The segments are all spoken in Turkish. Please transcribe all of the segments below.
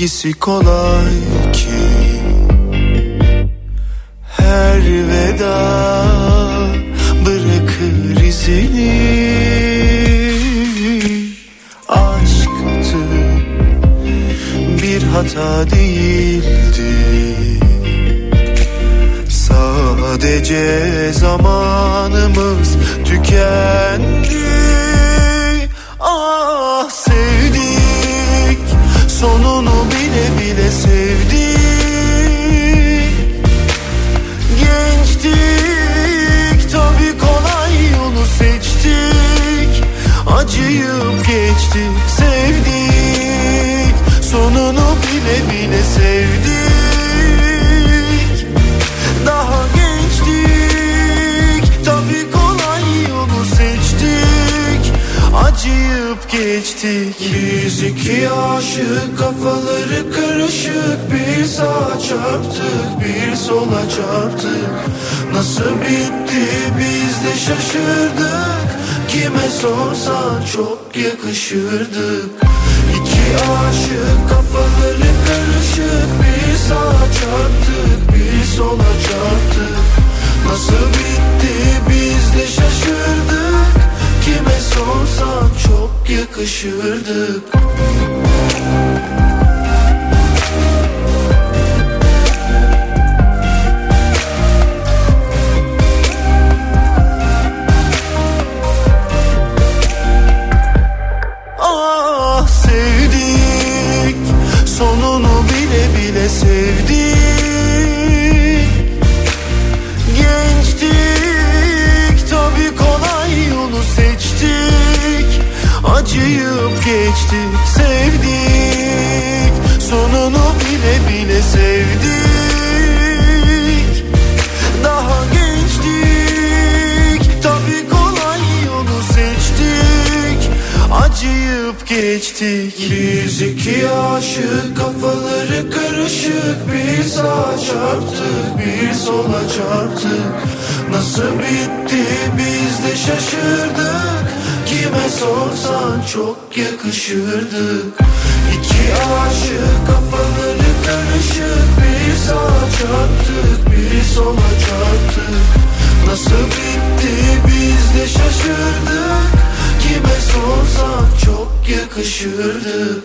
hangisi kolay ki? 주옵소서. nasıl bitti biz de şaşırdık. Kime sorsak çok yakışırdık.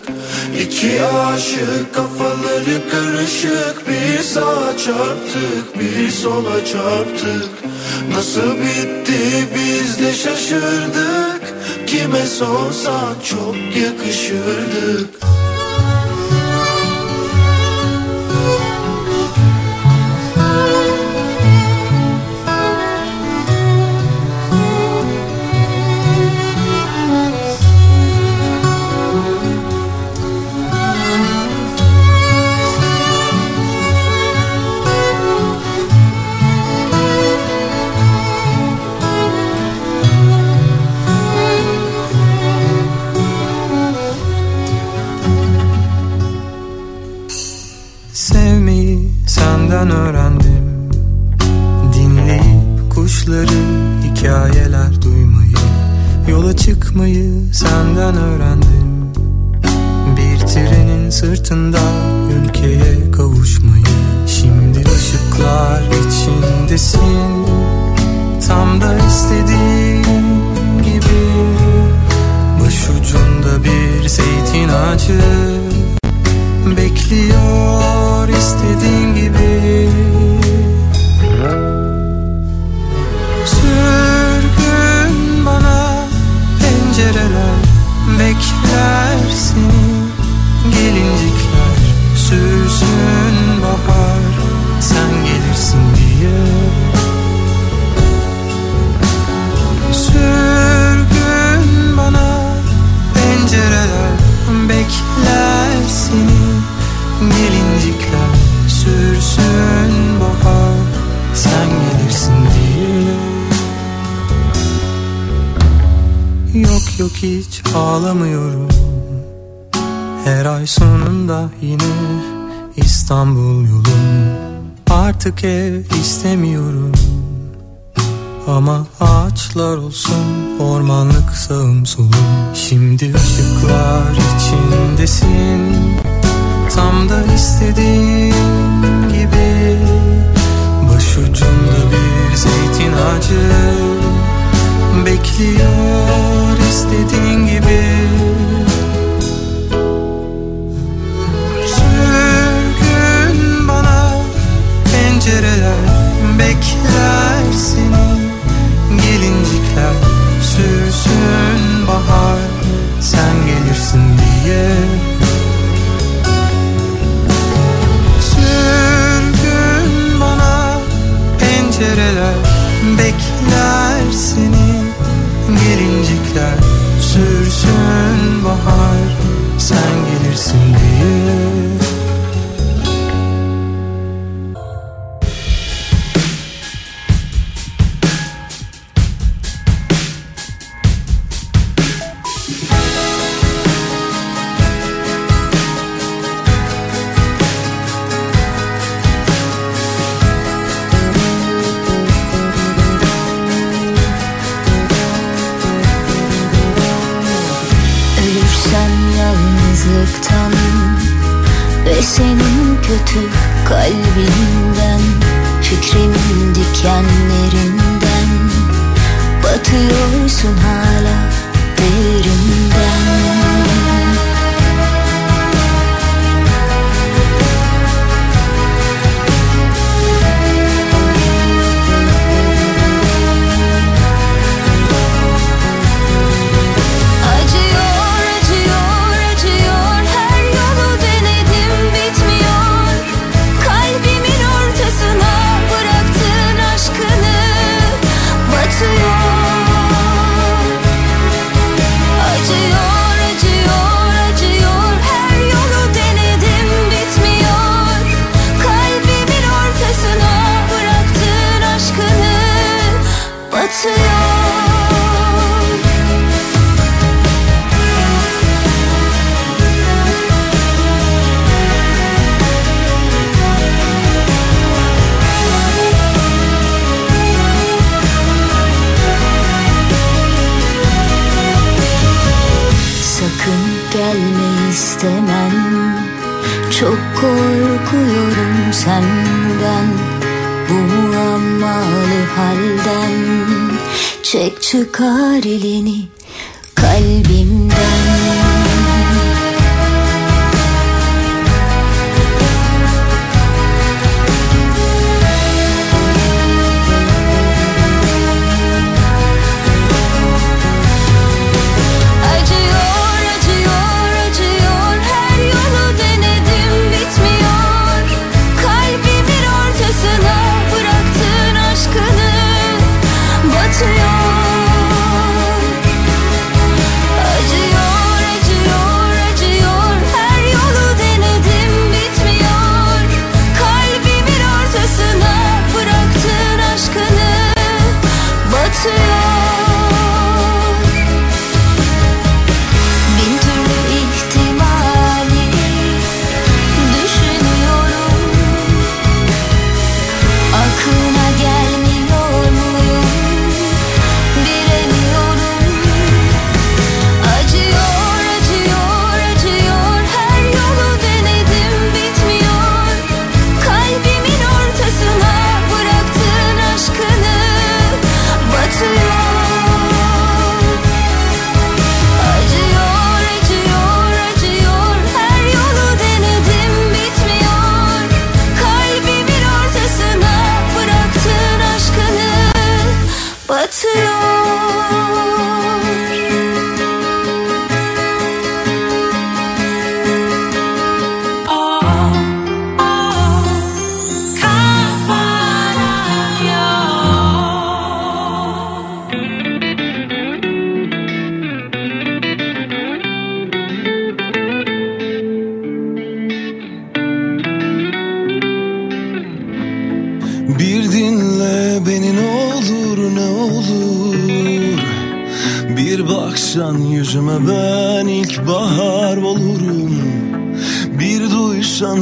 İki aşık kafaları karışık. Bir sağa çarptık bir sola çarptık. Nasıl bitti biz de şaşırdık. Kime sorsak çok yakışırdık.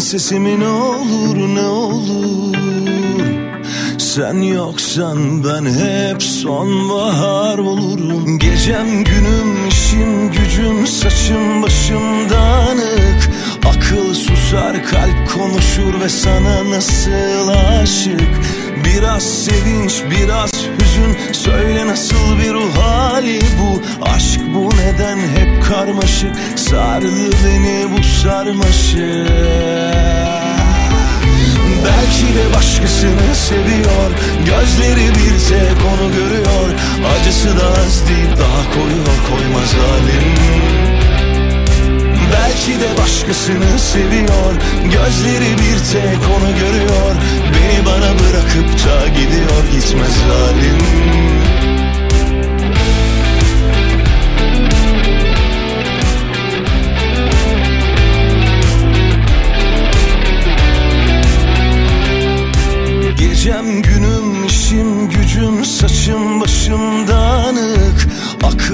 Duysan sesimi ne olur ne olur? Sen yoksan ben hep sonbahar olurum. Gecem günüm işim gücüm saçım başım dağınık. Akıl susar kalp konuşur ve sana nasıl aşık? Biraz sevinç biraz hüzün Söyle nasıl bir ruh hali bu? Aşk bu neden hep karmaşık? Sardı beni bu sarmaşık. Belki de başkasını seviyor. Gözleri bir tek onu görüyor. Acısı da az değil daha koyuyor koymaz halim Belki de başkasını seviyor. Gözleri bir tek onu görüyor. Beni bana bırakıp da gidiyor. Gitmez halim. Gecem günüm işim gücüm saçım başım dağınık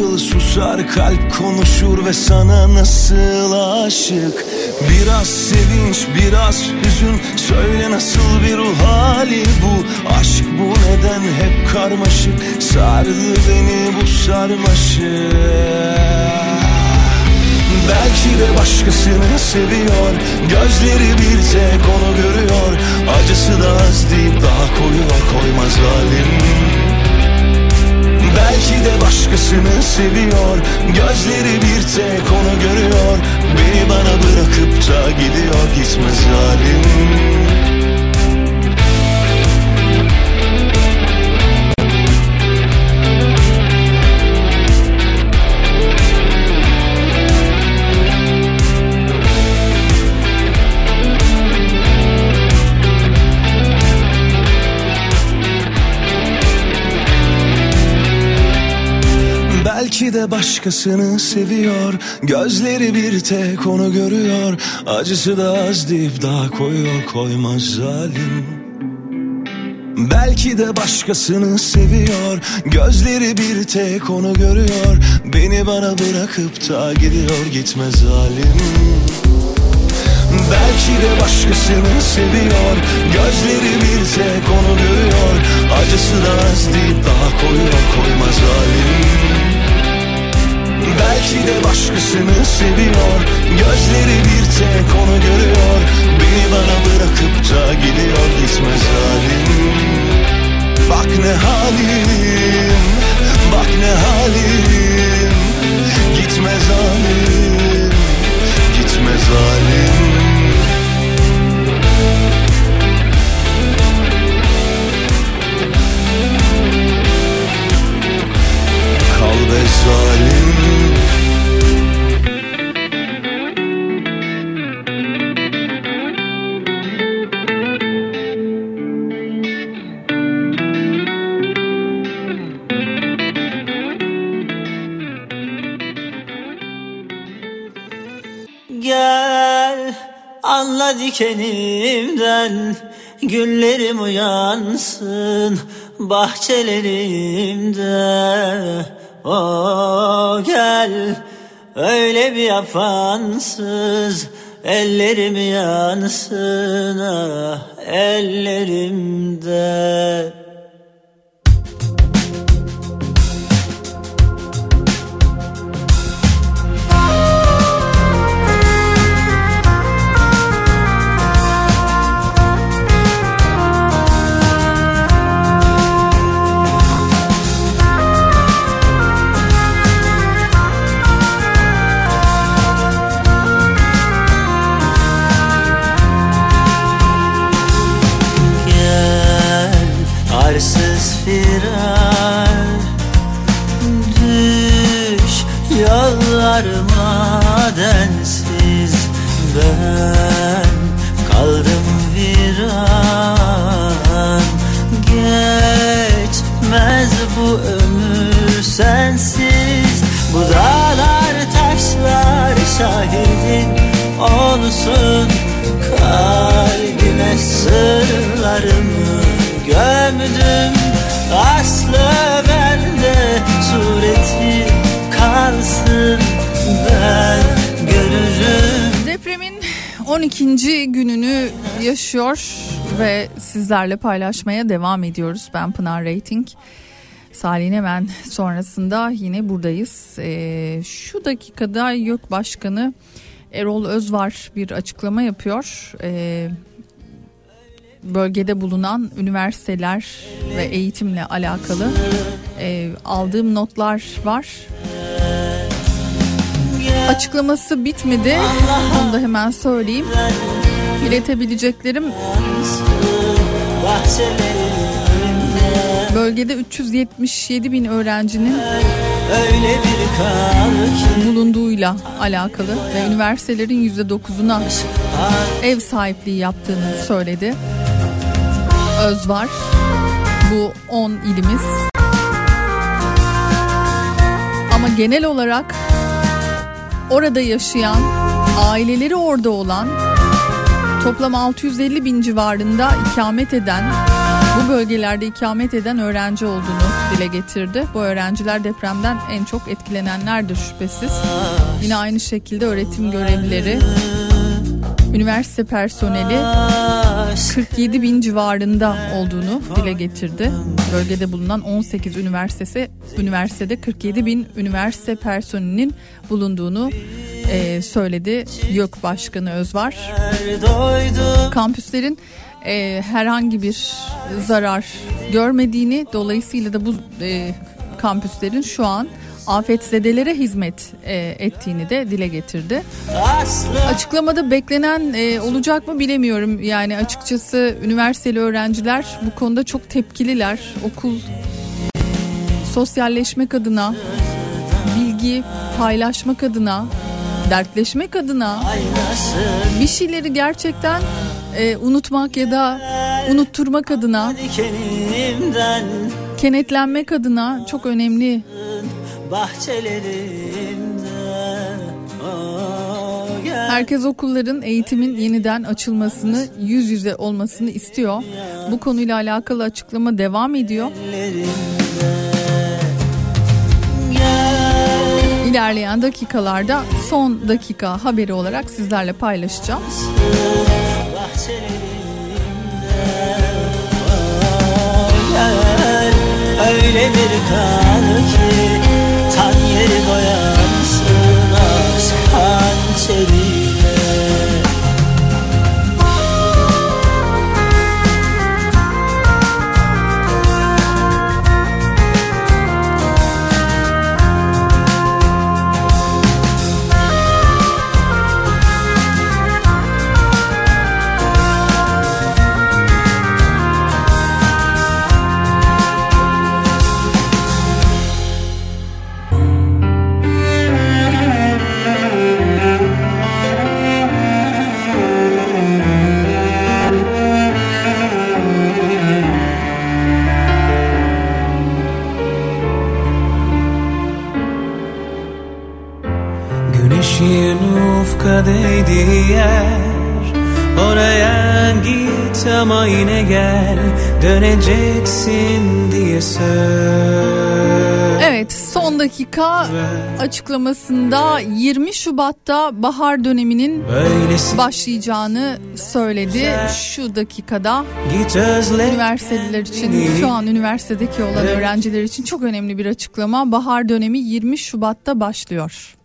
Akıl susar kalp konuşur ve sana nasıl aşık? Biraz sevinç biraz hüzün söyle nasıl bir ruh hali bu? Aşk bu neden hep karmaşık? Sardı beni bu sarmaşık. Belki de başkasını seviyor Gözleri bir tek onu görüyor. Acısı da az deyip daha koyuyor koymaz halim Belki de başkasını seviyor. Gözleri bir tek onu görüyor. Beni bana bırakıp da gidiyor gitmez halim Belki de başkasını seviyor. Gözleri bir tek onu görüyor. Acısı da az deyip daha koyuyor koymaz zalim. Belki de başkasını seviyor. Gözleri bir tek onu görüyor. Beni bana bırakıp da gidiyor gitmez zalim. Belki de başkasını seviyor. Gözleri bir tek onu görüyor. Acısı da az deyip daha koyuyor koymaz halim Belki de başkasını seviyor. Gözleri bir tek onu görüyor. Beni bana bırakıp da gidiyor gitmez halim. Bak ne halim Bak ne halim. Gitmez halim Gitmez halim dikenimden Güllerim uyansın bahçelerimde. O gel öyle bir yapansız Ellerim yansın ah ellerimde 12. gününü yaşıyor ve sizlerle paylaşmaya devam ediyoruz. Ben Pınar Rating. Salih hemen sonrasında yine buradayız. Ee, şu dakikada YÖK Başkanı Erol Özvar bir açıklama yapıyor. Ee, bölgede bulunan üniversiteler ve eğitimle alakalı e, aldığım notlar var. Açıklaması bitmedi. Onu da hemen söyleyeyim. İletebileceklerim bölgede 377 bin öğrencinin bulunduğuyla alakalı ve üniversitelerin %9'una ev sahipliği yaptığını söyledi. Öz var. Bu 10 ilimiz. Ama genel olarak orada yaşayan, aileleri orada olan toplam 650 bin civarında ikamet eden bu bölgelerde ikamet eden öğrenci olduğunu dile getirdi. Bu öğrenciler depremden en çok etkilenenlerdir şüphesiz. Yine aynı şekilde öğretim görevlileri, üniversite personeli 47 bin civarında olduğunu dile getirdi. Bölgede bulunan 18 üniversitesi üniversitede 47 bin üniversite personelinin bulunduğunu e, söyledi YÖK Başkanı Özvar. Kampüslerin e, herhangi bir zarar görmediğini dolayısıyla da bu e, kampüslerin şu an afetzedelere hizmet e, ettiğini de dile getirdi. Açıklamada beklenen e, olacak mı bilemiyorum. Yani açıkçası üniversiteli öğrenciler bu konuda çok tepkililer. Okul sosyalleşmek adına, bilgi paylaşmak adına, dertleşmek adına bir şeyleri gerçekten e, unutmak ya da unutturmak adına, kenetlenmek adına çok önemli. Bahçelerinde oh, Herkes okulların eğitimin yeniden açılmasını, yüz yüze olmasını istiyor. Bu konuyla alakalı açıklama devam ediyor. İlerleyen dakikalarda son dakika haberi olarak sizlerle paylaşacağım. gel Öyle bir kal ki 산에 거야. 쓰나 산채리. Yer Oraya git ama yine gel Döneceksin diye söz Evet son dakika açıklamasında 20 Şubat'ta bahar döneminin Böylesi başlayacağını söyledi. Şu dakikada üniversiteler için şu an üniversitedeki olan öğrenciler için çok önemli bir açıklama. Bahar dönemi 20 Şubat'ta başlıyor.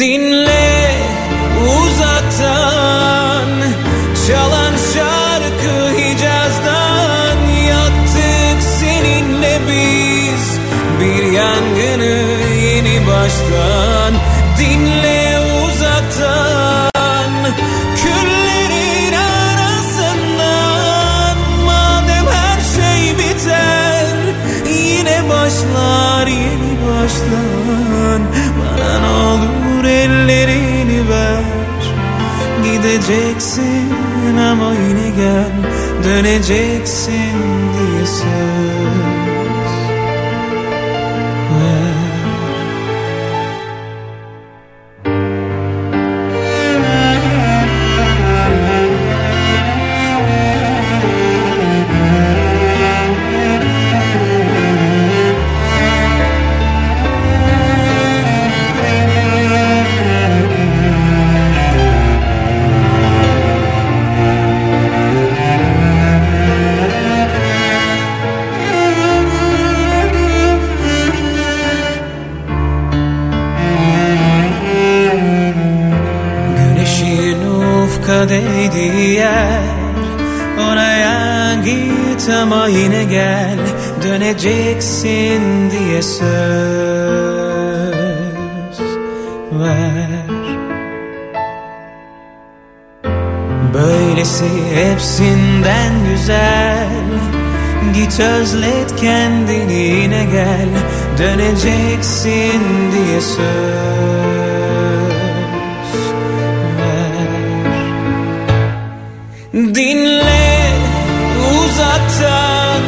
Dinle uzaktan Çalan şarkı Hicaz'dan. Yaktık seninle biz Bir yangını yeni baştan Gideceksin ama yine gel. Döneceksin diye söz Git özlet kendini yine gel Döneceksin diye söz ver. Dinle uzaktan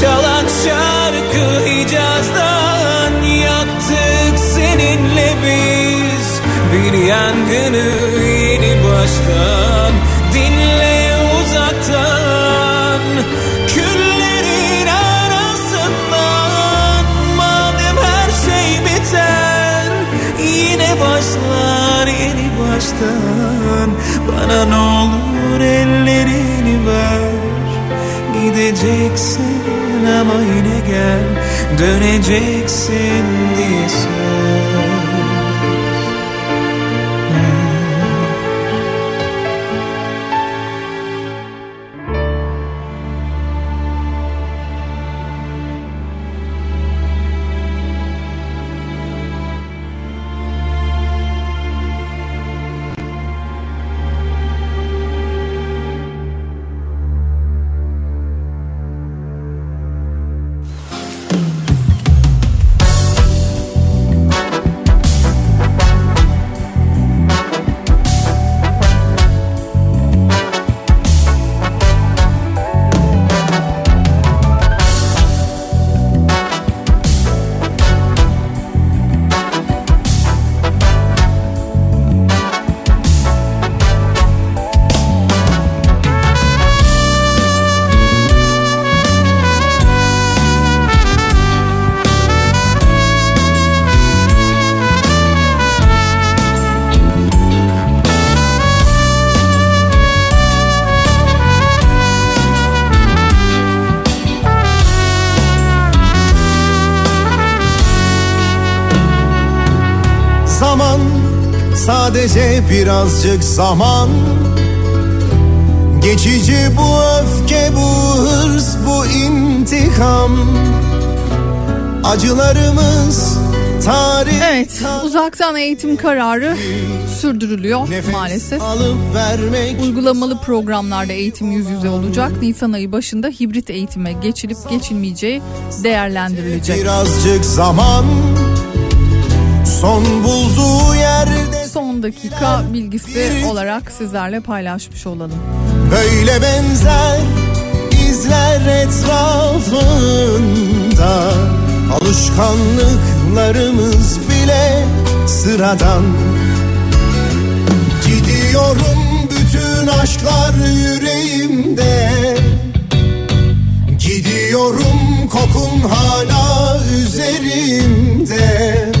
Çalan şarkı Hicaz'dan Yaktık seninle biz. Bir yangını yeni baştan baştan Bana ne olur ellerini ver. Gideceksin ama yine gel. Döneceksin diye söz birazcık zaman Geçici bu öfke bu hırs bu intikam Acılarımız tarih Evet uzaktan eğitim kararı sürdürülüyor Nefes maalesef. alıp vermek Uygulamalı programlarda eğitim yüz yüze olacak. Nisan ayı başında hibrit eğitime geçilip geçilmeyeceği değerlendirilecek. birazcık zaman Son bulduğu yerde Son dakika bilgisi olarak sizlerle paylaşmış olalım. Böyle benzer izler etrafında Alışkanlıklarımız bile sıradan. Gidiyorum bütün aşklar yüreğimde. Gidiyorum kokun hala üzerimde.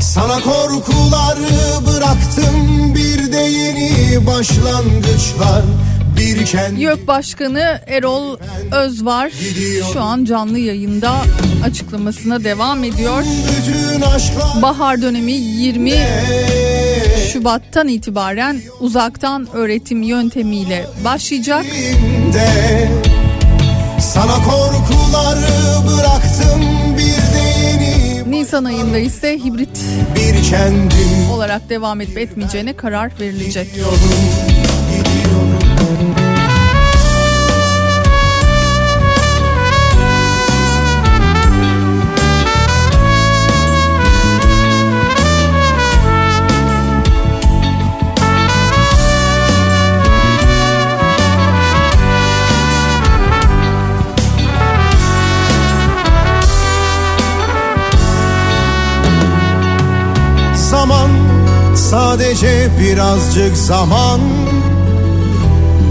Sana korkuları bıraktım. Bir de yeni başlangıçlar bir kendi YÖK Başkanı Erol Özvar şu an canlı yayında açıklamasına devam ediyor. Bahar dönemi 20 Şubat'tan itibaren uzaktan öğretim yöntemiyle başlayacak. Sana korkuları bıraktım. Bir Nisan ayında ise hibrit olarak devam edip etmeyeceğine karar verilecek. gidiyorum gidiyorum sadece birazcık zaman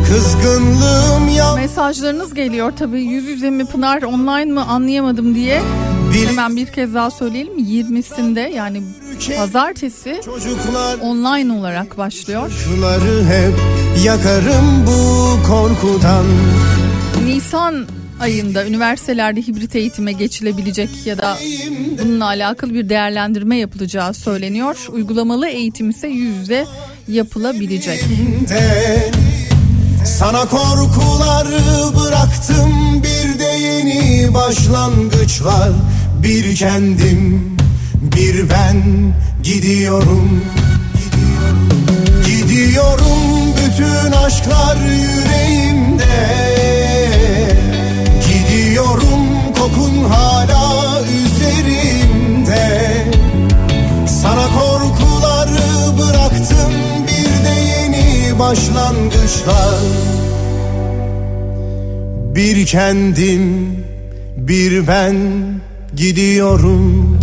Kızgınlığım ya Mesajlarınız geliyor tabii yüz yüze mi Pınar online mı anlayamadım diye. Bil- Hemen bir kez daha söyleyelim 20'sinde yani pazartesi Çocuklar online olarak başlıyor. Şuları hep yakarım bu korkudan Nisan ayında üniversitelerde hibrit eğitime geçilebilecek ya da bununla alakalı bir değerlendirme yapılacağı söyleniyor. Uygulamalı eğitim ise yüz yüze yapılabilecek. Sana korkuları bıraktım bir de yeni başlangıç var Bir kendim bir ben gidiyorum Gidiyorum bütün aşklar yüreğimde Kokun hala üzerimde. Sana korkuları bıraktım bir de yeni başlangıçlar. Bir kendim bir ben gidiyorum.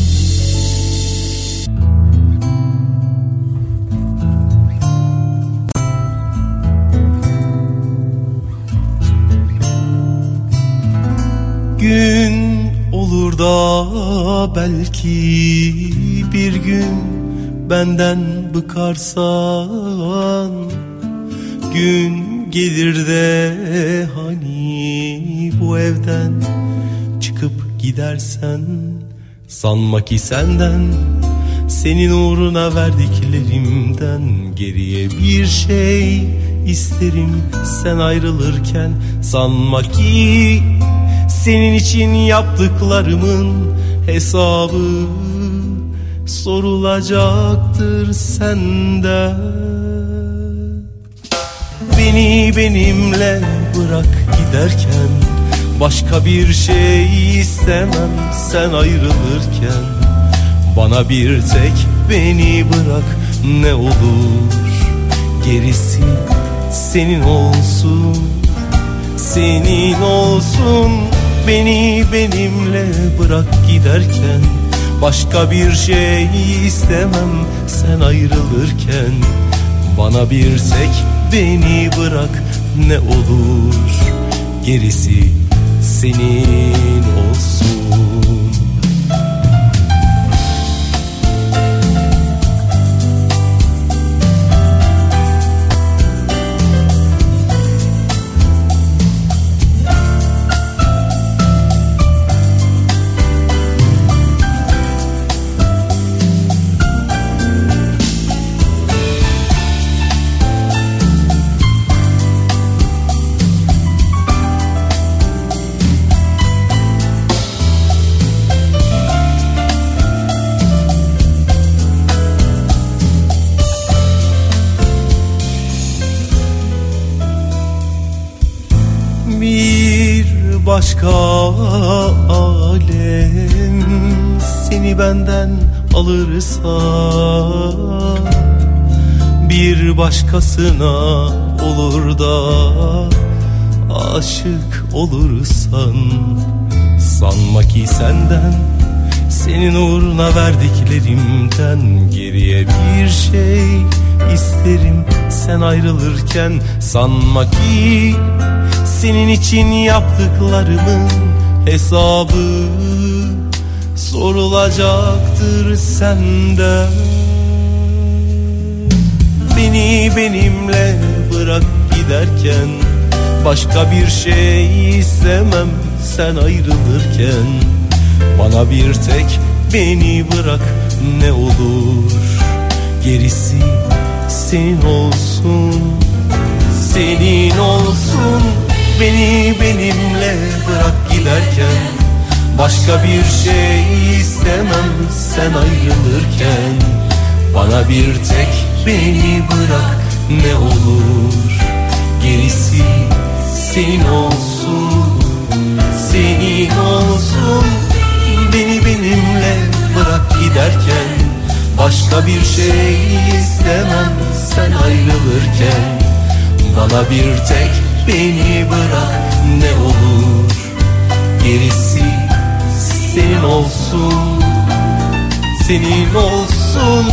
Gün olur da belki bir gün benden bıkarsan Gün gelir de hani bu evden çıkıp gidersen Sanma ki senden senin uğruna verdiklerimden geriye bir şey isterim. Sen ayrılırken sanma ki senin için yaptıklarımın hesabı sorulacaktır senden. Beni benimle bırak giderken Başka bir şey istemem sen ayrılırken. Bana bir tek beni bırak ne olur. Gerisi senin olsun Senin olsun Beni benimle bırak giderken Başka bir şey istemem sen ayrılırken. Bana bir tek beni bırak ne olur Gerisi senin olsun benden alırsa Bir başkasına olur da aşık olursan. Sanma ki senden senin uğruna verdiklerimden geriye bir şey isterim. Sen ayrılırken sanma ki senin için yaptıklarımın hesabı sorulacaktır senden Beni benimle bırak giderken Başka bir şey istemem sen ayrılırken. Bana bir tek beni bırak ne olur. Gerisi senin olsun Senin olsun. Beni benimle bırak giderken Başka bir şey istemem sen ayrılırken. Bana bir tek beni bırak ne olur. Gerisi senin olsun Senin olsun. Beni benimle bırak giderken. Başka bir şey istemem sen ayrılırken. Bana bir tek beni bırak ne olur. Gerisi senin olsun. Senin olsun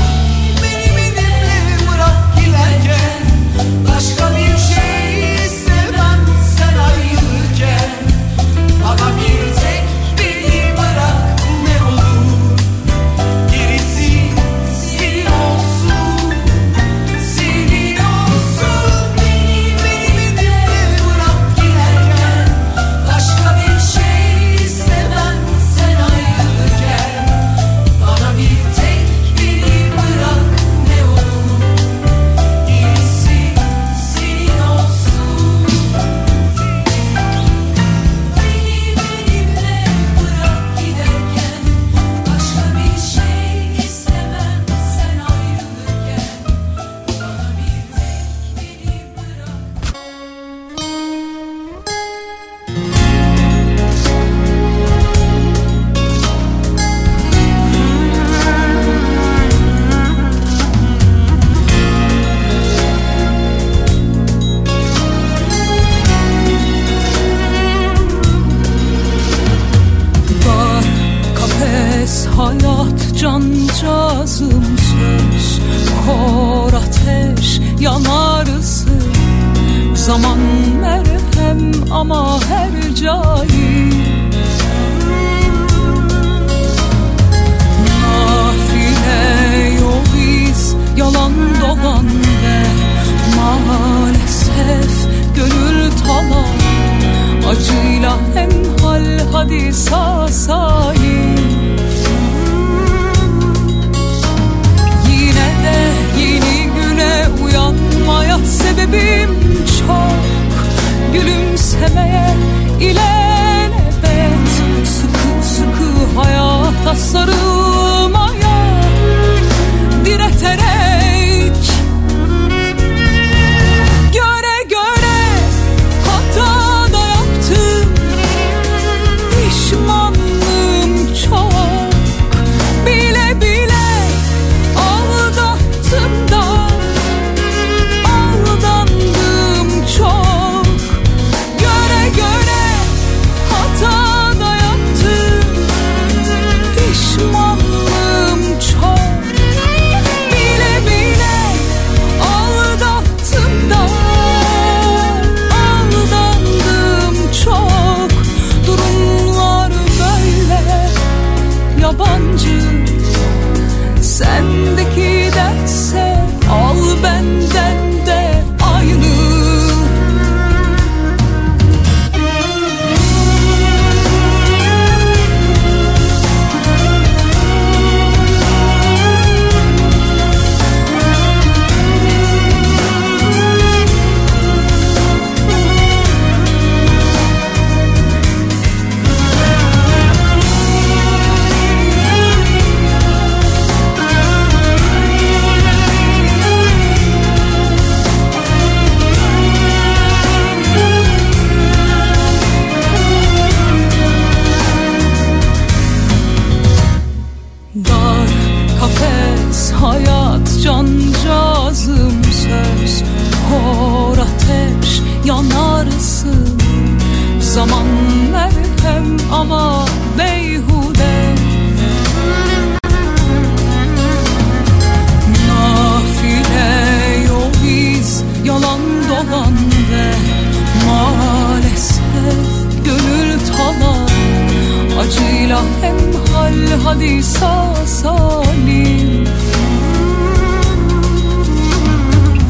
Acıyla hem hal hadi sağ salim.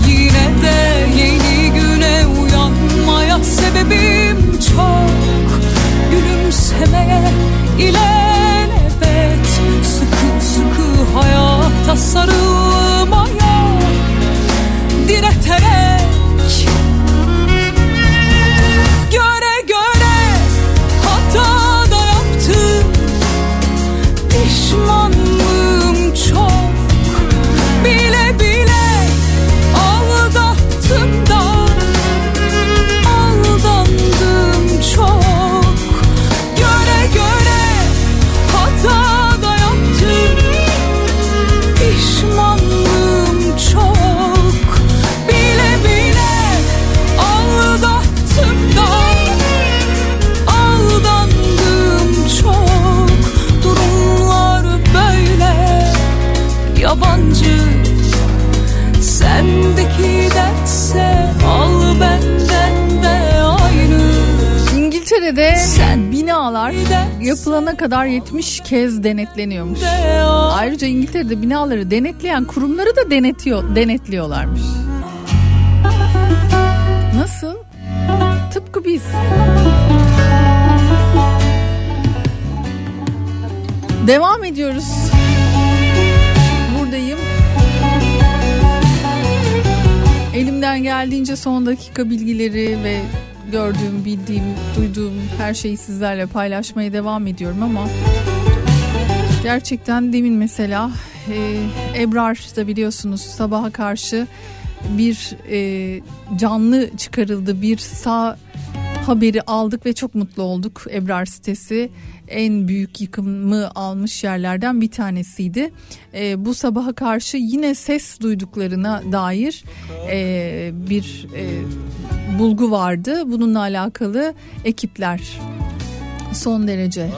Yine de yeni güne uyanmaya sebebim çok. Gülümsemeye ilelebet Sıkı sıkı hayata sarılmaya yapılana kadar 70 kez denetleniyormuş. Ayrıca İngiltere'de binaları denetleyen kurumları da denetiyor, denetliyorlarmış. Nasıl? Tıpkı biz. Devam ediyoruz. Buradayım. Elimden geldiğince son dakika bilgileri ve gördüğüm, bildiğim, duyduğum her şeyi sizlerle paylaşmaya devam ediyorum ama gerçekten demin mesela e, Ebrar da biliyorsunuz sabaha karşı bir e, canlı çıkarıldı bir sağ haberi aldık ve çok mutlu olduk. Ebrar sitesi en büyük yıkımı almış yerlerden bir tanesiydi. E, bu sabaha karşı yine ses duyduklarına dair e, bir e, bulgu vardı. Bununla alakalı ekipler son derece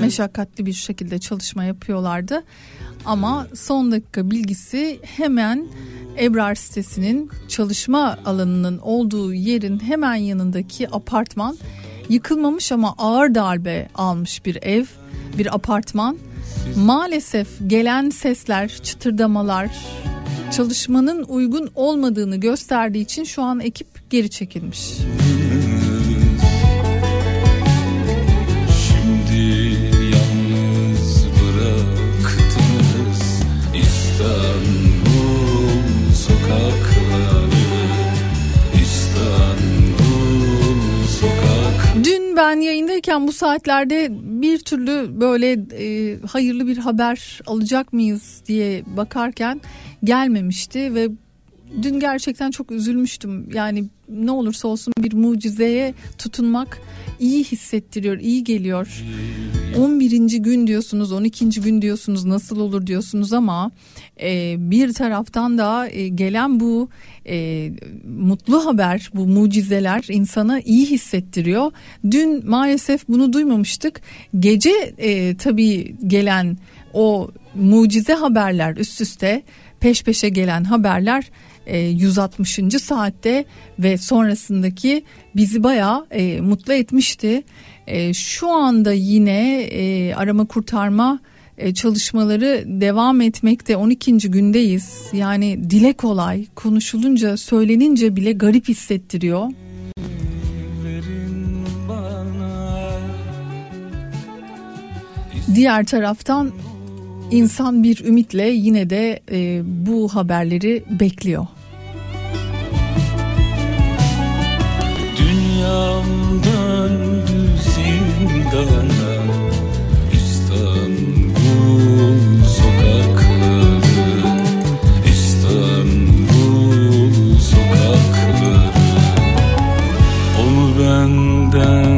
meşakkatli bir şekilde çalışma yapıyorlardı. Ama son dakika bilgisi hemen Ebrar sitesinin çalışma alanının olduğu yerin hemen yanındaki apartman yıkılmamış ama ağır darbe almış bir ev, bir apartman. Maalesef gelen sesler, çıtırdamalar çalışmanın uygun olmadığını gösterdiği için şu an ekip geri çekilmiş. Ben yayındayken bu saatlerde bir türlü böyle e, hayırlı bir haber alacak mıyız diye bakarken gelmemişti ve dün gerçekten çok üzülmüştüm. Yani ne olursa olsun bir mucizeye tutunmak iyi hissettiriyor, iyi geliyor. 11. gün diyorsunuz, 12. gün diyorsunuz, nasıl olur diyorsunuz ama e, bir taraftan da e, gelen bu e, mutlu haber, bu mucizeler insana iyi hissettiriyor. Dün maalesef bunu duymamıştık. Gece e, tabii gelen o mucize haberler üst üste peş peşe gelen haberler e, 160. saatte ve sonrasındaki bizi bayağı e, mutlu etmişti. E, şu anda yine e, arama kurtarma e, çalışmaları devam etmekte 12. gündeyiz. Yani dile kolay konuşulunca söylenince bile garip hissettiriyor. Diğer taraftan insan bir ümitle yine de e, bu haberleri bekliyor. Dünyam döndü zindana İstanbul sokakları İstanbul sokakları Onu benden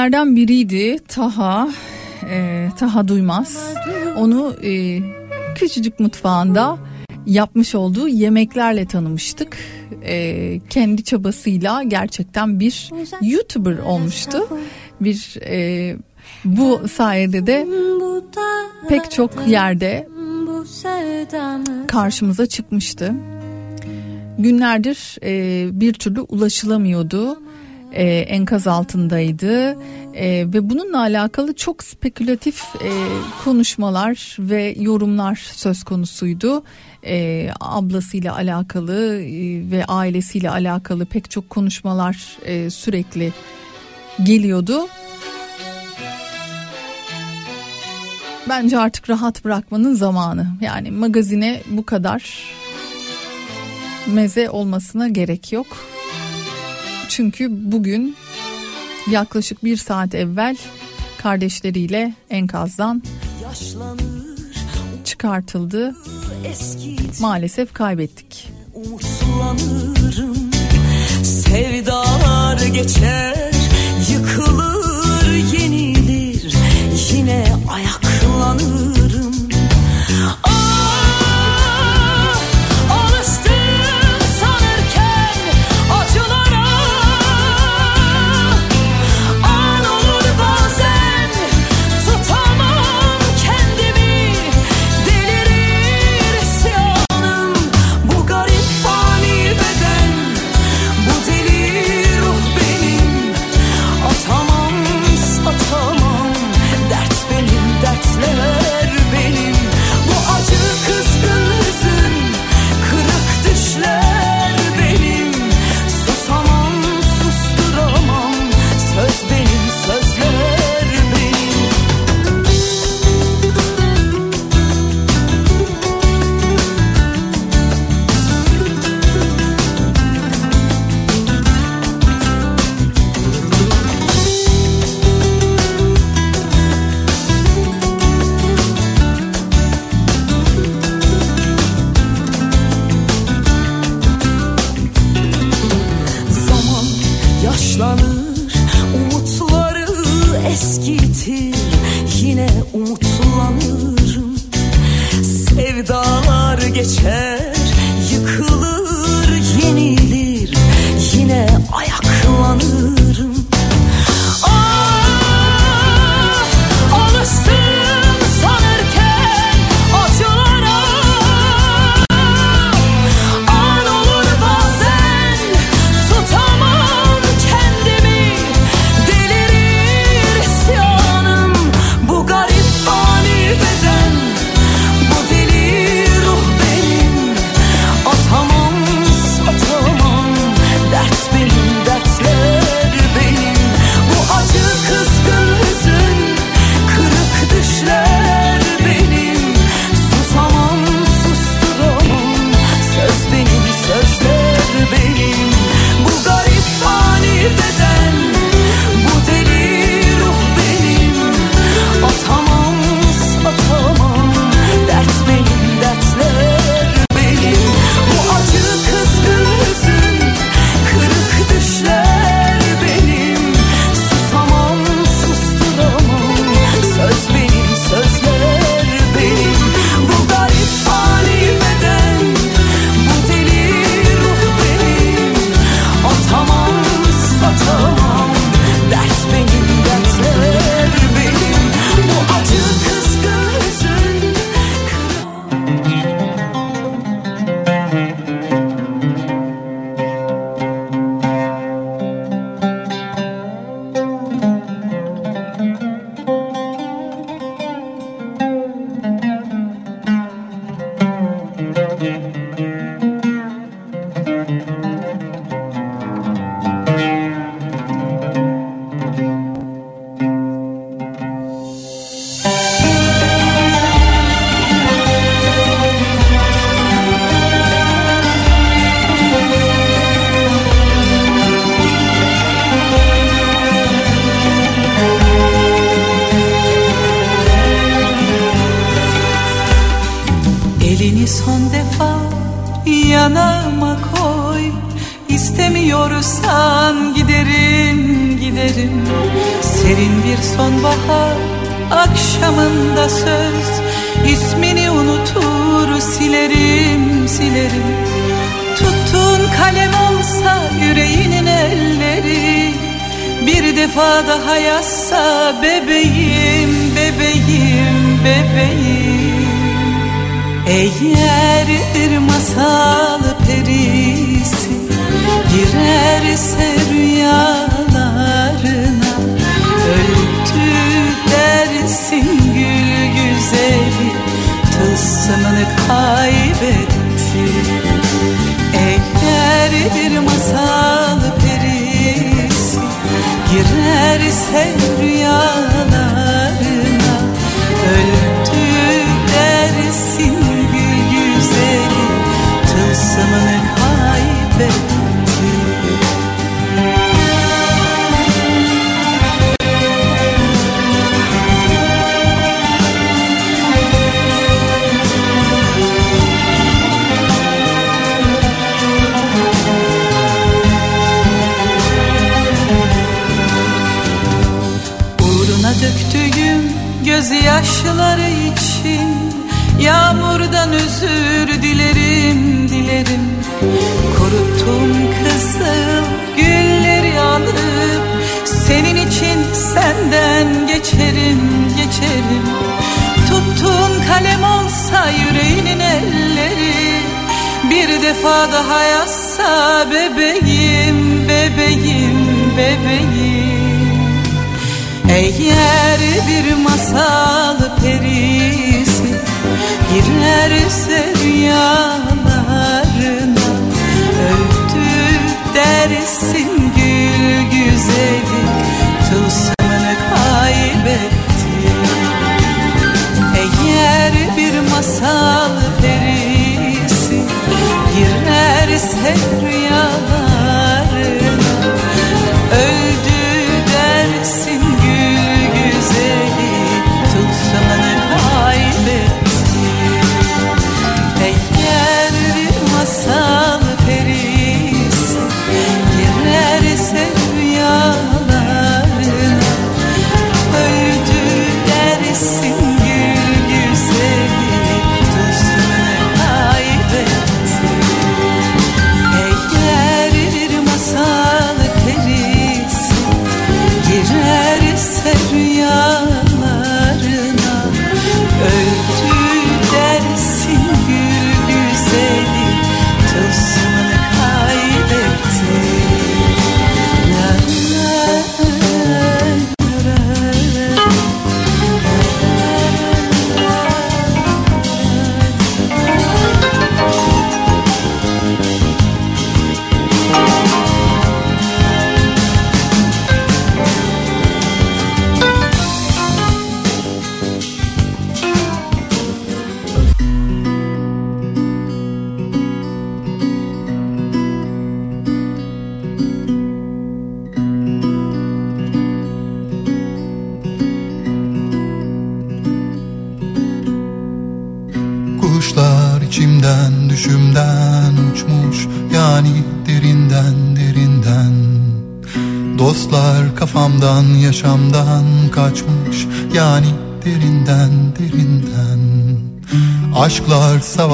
isimlerden biriydi Taha. e, Taha Duymaz. Onu e, küçücük mutfağında yapmış olduğu yemeklerle tanımıştık. E, kendi çabasıyla gerçekten bir YouTuber olmuştu. Bir e, bu sayede de pek çok yerde karşımıza çıkmıştı. Günlerdir e, bir türlü ulaşılamıyordu. E, enkaz altındaydı E, ve bununla alakalı çok spekülatif e, konuşmalar ve yorumlar söz konusuydu. E, ablasıyla alakalı e, ve ailesiyle alakalı pek çok konuşmalar e, sürekli geliyordu. Bence artık rahat bırakmanın zamanı. Yani magazine bu kadar meze olmasına gerek yok. Çünkü bugün yaklaşık bir saat evvel kardeşleriyle enkazdan çıkartıldı. Maalesef kaybettik. Sevdalar geçer Yıkılır yenilir Yine ayaklanırım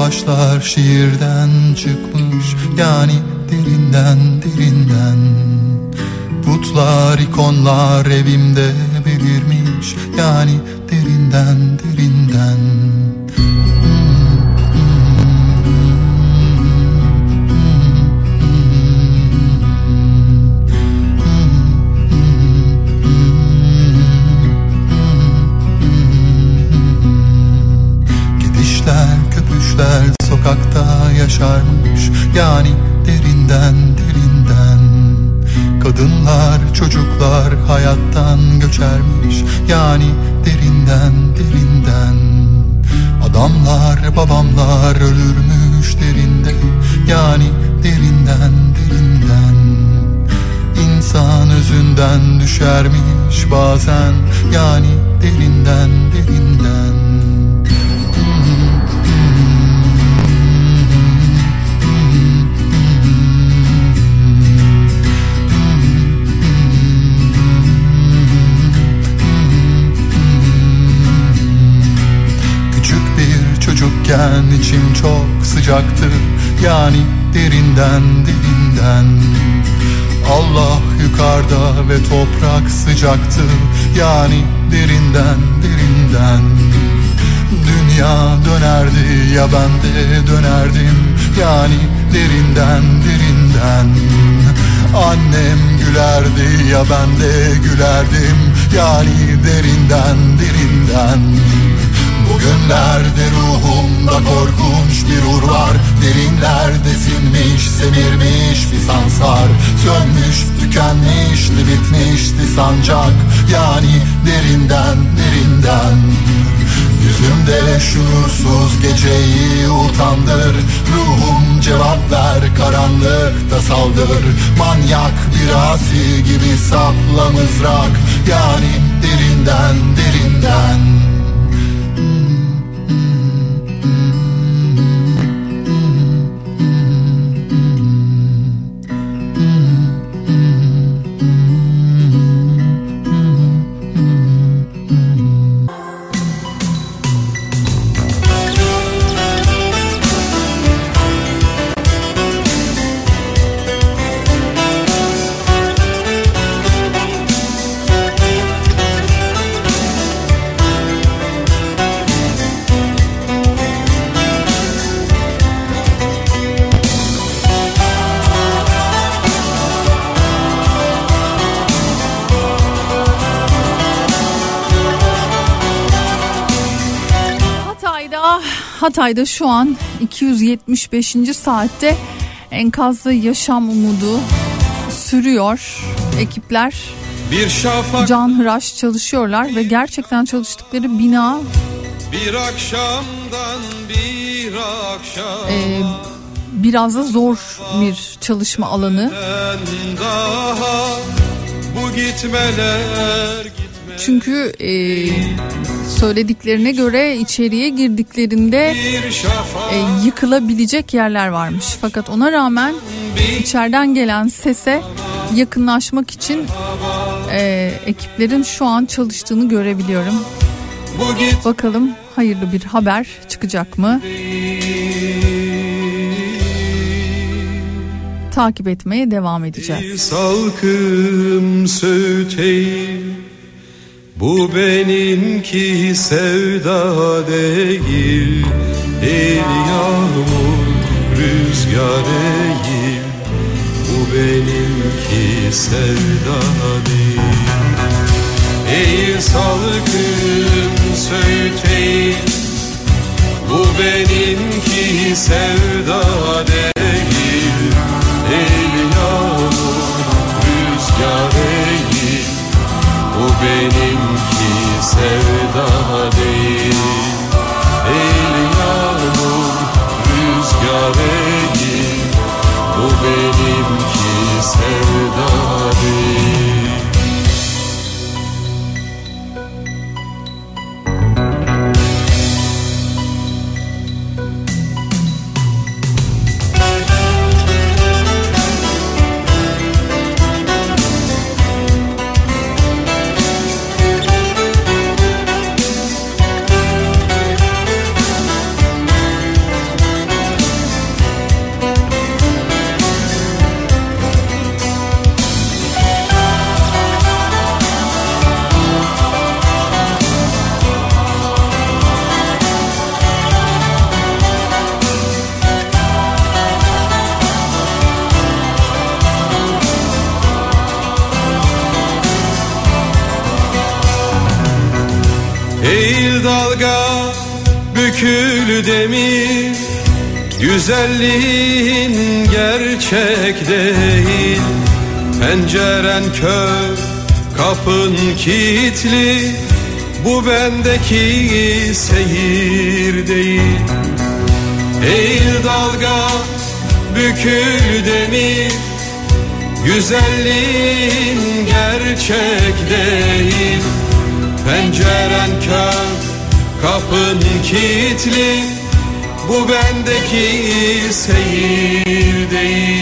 başlar şiirden çıkmış yani derinden derinden. Putlar ikonlar evimde belirmiş yani derinden derinden. Çocuklar hayattan göçermiş. Yani derinden derinden. Adamlar babamlar ölürmüş derinde. Yani derinden derinden. İnsan özünden düşermiş bazen. Yani derinden derinden. İçim çok sıcaktı Yani derinden derinden Allah yukarıda ve toprak sıcaktı Yani derinden derinden. Dünya dönerdi ya ben de dönerdim. Yani derinden derinden. Annem gülerdi ya ben de gülerdim. Yani derinden derinden Bugünlerde ruhumda korkunç bir ur var. Derinlerde sinmiş, semirmiş bir sansar Sönmüş, tükenmişti, bitmişti sancak. Yani derinden, derinden. Yüzümde şuursuz geceyi utandır. Ruhum cevap ver karanlıkta saldır. Manyak bir asi gibi sapla mızrak. Yani derinden derinden Hatay'da şu an 275. saatte enkazda yaşam umudu sürüyor. Ekipler Bir şafak can hıraş çalışıyorlar ve gerçekten çalıştıkları bina bir akşamdan bir akşam e, biraz da zor bir çalışma alanı. daha bu gitmeler gitme Çünkü e, söylediklerine göre içeriye girdiklerinde e, yıkılabilecek yerler varmış. Fakat ona rağmen içeriden gelen sese yakınlaşmak için e, ekiplerin şu an çalıştığını görebiliyorum. Bakalım hayırlı bir haber çıkacak mı? Takip etmeye devam edeceğiz. Salkım söğüteyim Bu benimki sevda değil El yağmur rüzgar değil Bu benimki sevda değil. Eğil salkım söğüteyim Bu benimki sevda değil El yağmur rüzgar değil benimki sevda değil. El yağmur rüzgar değil Bu benimki sevda değil Güzelliğin gerçek değil. Penceren kör kapın kilitli. Bu bendeki seyir değil. Eğil dalga bükül demir. Güzelliğin gerçek değil. Penceren kör, kapın kilitli Bu bendeki seyir değil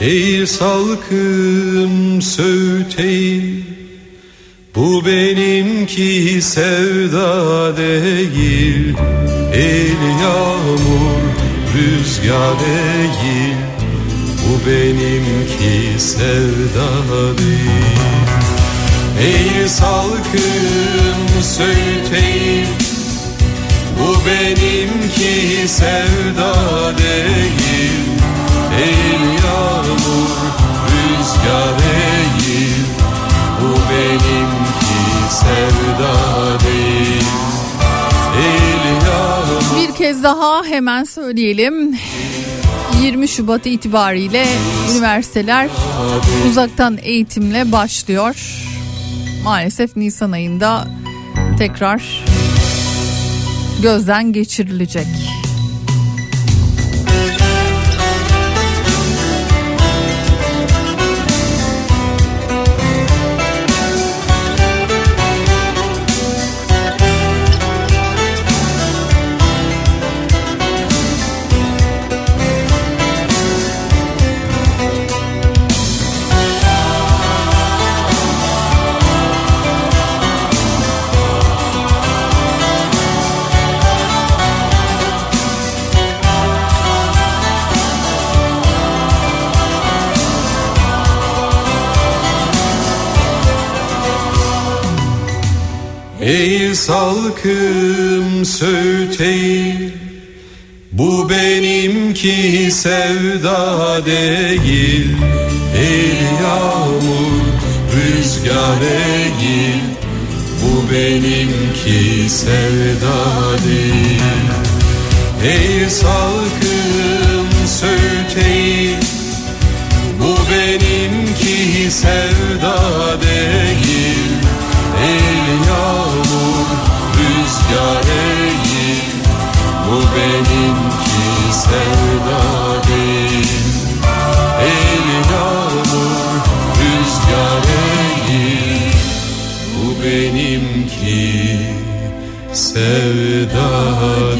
Eğil salkım Bu Bu benimki sevda değil. El yağmur rüzgar değil. Bu benimki sevda değil. Ey salkım söğüteyim Bu benimki sevda değil. Ey yağmur rüzgar değil Bu benimki sevda değil. Bir kez daha hemen söyleyelim. 20 Şubat itibariyle üniversiteler uzaktan eğitimle başlıyor. Maalesef Nisan ayında tekrar gözden geçirilecek. Ey salkım söğüteyim Bu benimki sevda değil. Ey yağmur rüzgar değil Bu benimki sevda değil. Ey salkım söğüteyim Bu benimki sevda değil benimki sevda değil. El yağmur rüzgar değil Bu benimki sevda değil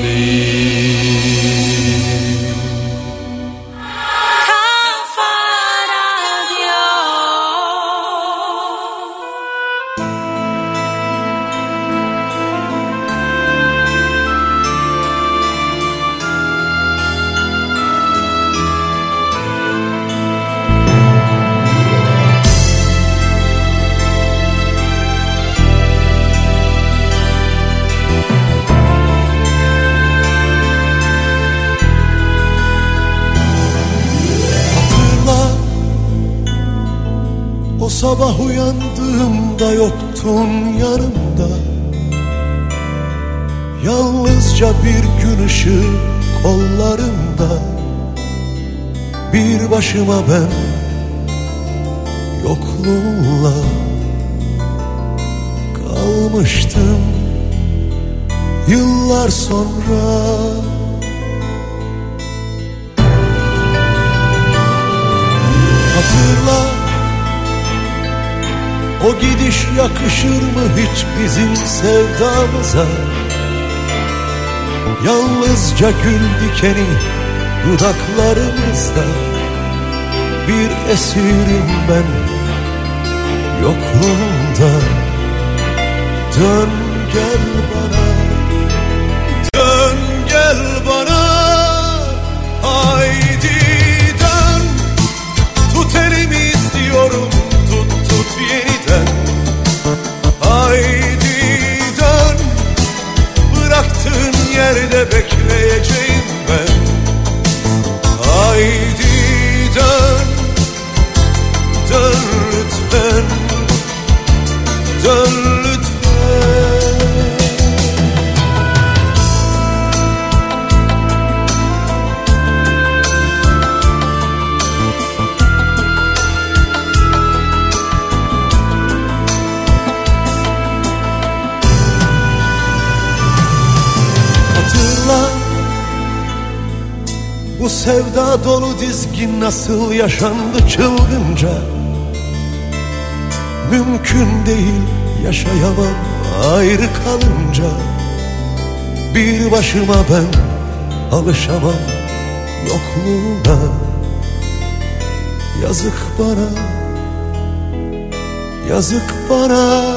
Yalnızca bir gün ışığı kollarımda. Bir başıma ben yokluğunla Kalmıştım. Yıllar sonra. Hatırla O gidiş yakışır mı hiç bizim sevdamıza Yalnızca gül dikeni dudaklarımızda. Bir esirim ben yokluğunda. Dön gel bana Yerde bekleyeceğim ben. Haydi dön Dön lütfen Dön sevda dolu dizgin nasıl yaşandı çılgınca? Mümkün değil yaşayamam ayrı kalınca. Bir başıma ben alışamam yokluğuna Yazık bana Yazık bana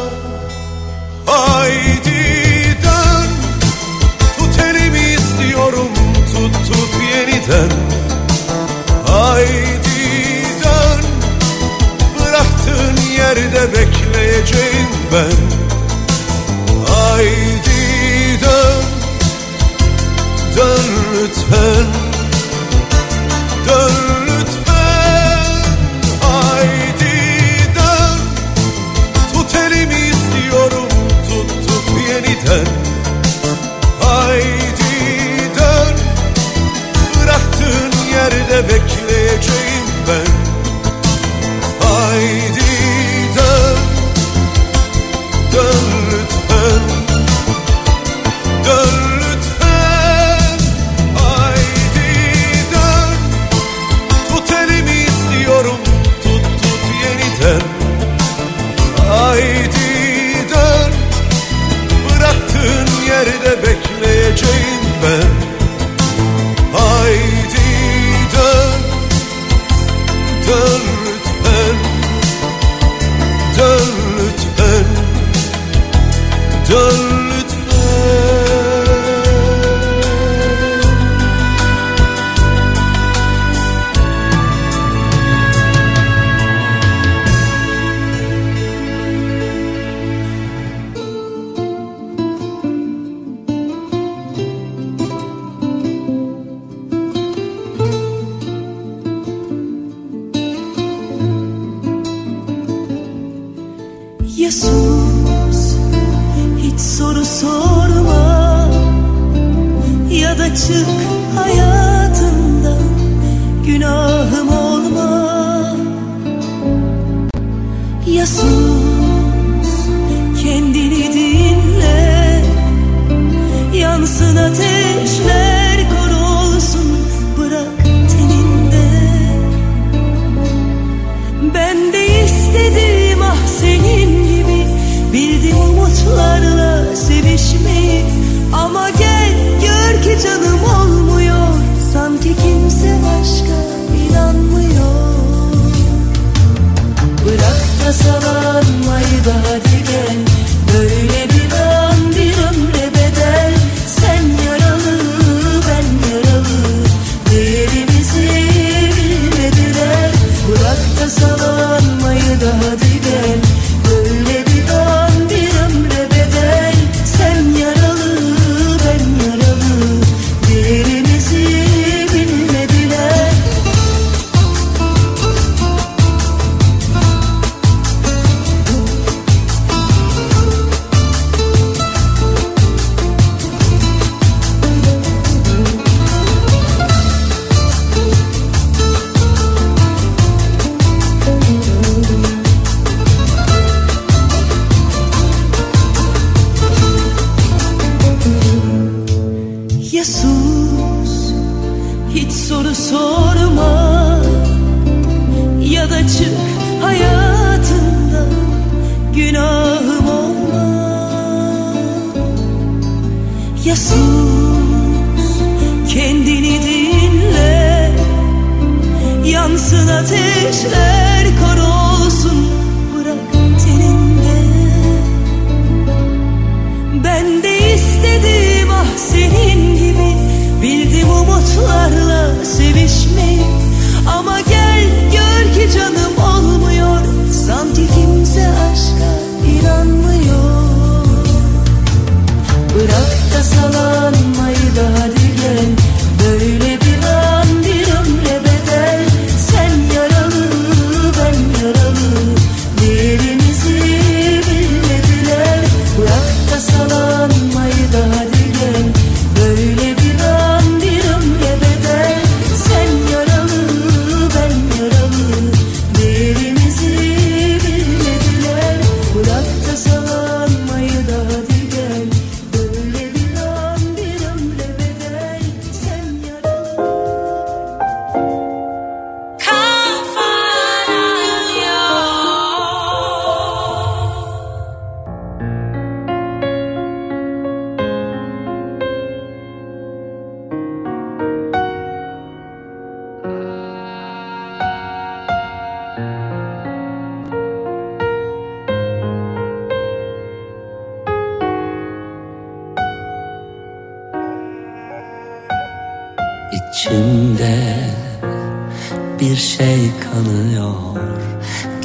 şey kanıyor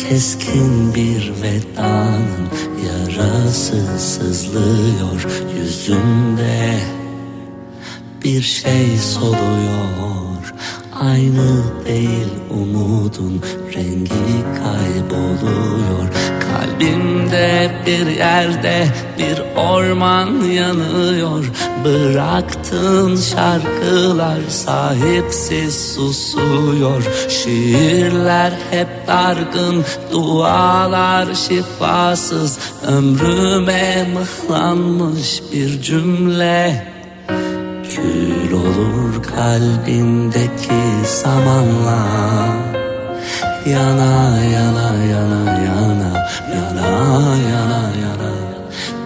Keskin bir vedanın yarası sızlıyor. Yüzümde Bir şey soluyor. Aynı değil umudun rengi kayboluyor. Kalbimde bir yerde bir orman yanıyor. Bıraktığın şarkılar sahipsiz susuyor. Şiirler hep dargın dualar şifasız. Ömrüme mıhlanmış bir cümle. Kül olur kalbindeki samanla Yana yana yana yana yana yana yana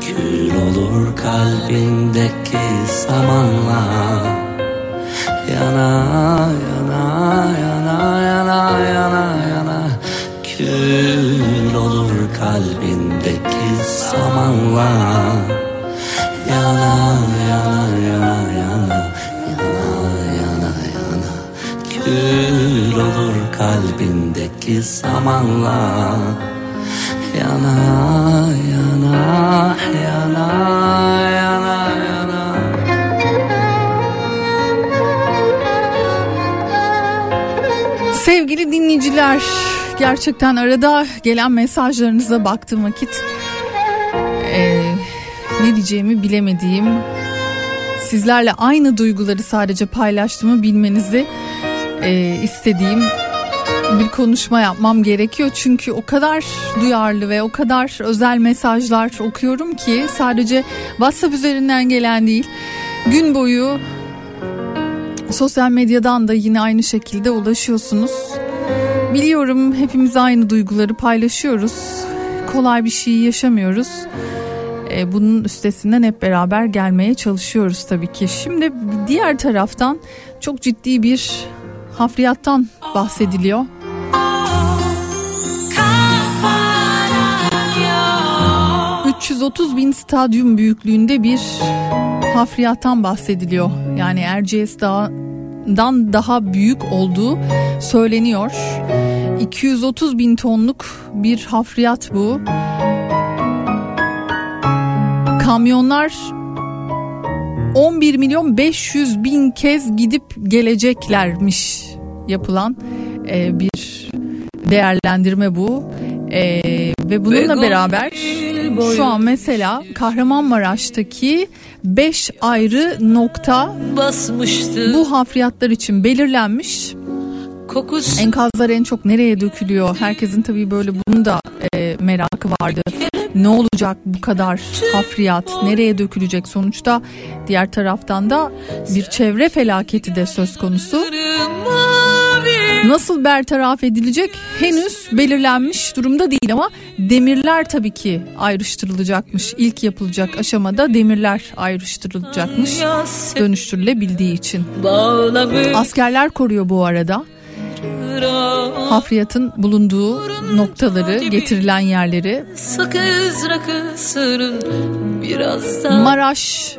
Kül olur kalbindeki samanla Yana yana yana yana yana yana Kül olur kalbindeki samanla Yana yana yana yana yana yana yana Kül olur kalbindeki samanla Yana yana yana yana yana. Sevgili dinleyiciler, gerçekten arada gelen mesajlarınıza baktığım vakit eee, ne diyeceğimi bilemediğim, sizlerle aynı duyguları sadece paylaştığımı bilmenizi eee, istediğim bir konuşma yapmam gerekiyor. Çünkü o kadar duyarlı ve o kadar özel mesajlar okuyorum ki sadece WhatsApp üzerinden gelen değil, gün boyu Sosyal medyadan da yine aynı şekilde ulaşıyorsunuz. Biliyorum hepimiz aynı duyguları paylaşıyoruz. Kolay bir şey yaşamıyoruz. E, bunun üstesinden hep beraber gelmeye çalışıyoruz tabii ki. Şimdi diğer taraftan çok ciddi bir hafriyattan bahsediliyor. 330 bin stadyum büyüklüğünde bir hafriyattan bahsediliyor. Yani Erciyes Dağı'ndan daha büyük olduğu söyleniyor. 230 bin tonluk bir hafriyat bu. Kamyonlar 11 milyon 500 bin kez gidip geleceklermiş yapılan e, bir değerlendirme bu. E, ve bununla beraber şu an mesela Kahramanmaraş'taki 5 ayrı nokta basmıştı bu hafriyatlar için belirlenmiş. kokusu Enkazlar en çok nereye dökülüyor? Herkesin tabii böyle bunun da e, merakı vardı. Ne olacak bu kadar hafriyat? Nereye dökülecek? Sonuçta diğer taraftan da bir çevre felaketi de söz konusu. Nasıl bertaraf edilecek henüz belirlenmiş durumda değil ama demirler tabii ki ayrıştırılacakmış. İlk yapılacak aşamada demirler ayrıştırılacakmış dönüştürülebildiği için. Askerler koruyor bu arada. Hafriyatın bulunduğu noktaları, getirilen yerleri. Maraş,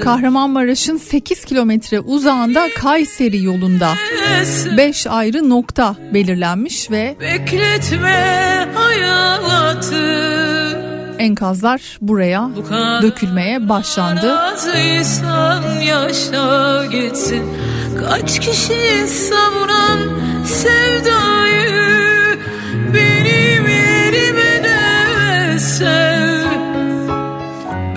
Kahramanmaraş'ın 8 kilometre uzağında Kayseri yolunda. 5 ayrı nokta belirlenmiş ve enkazlar buraya dökülmeye başlandı. Kaç kişi savunan sevdayı Benim yerime de sev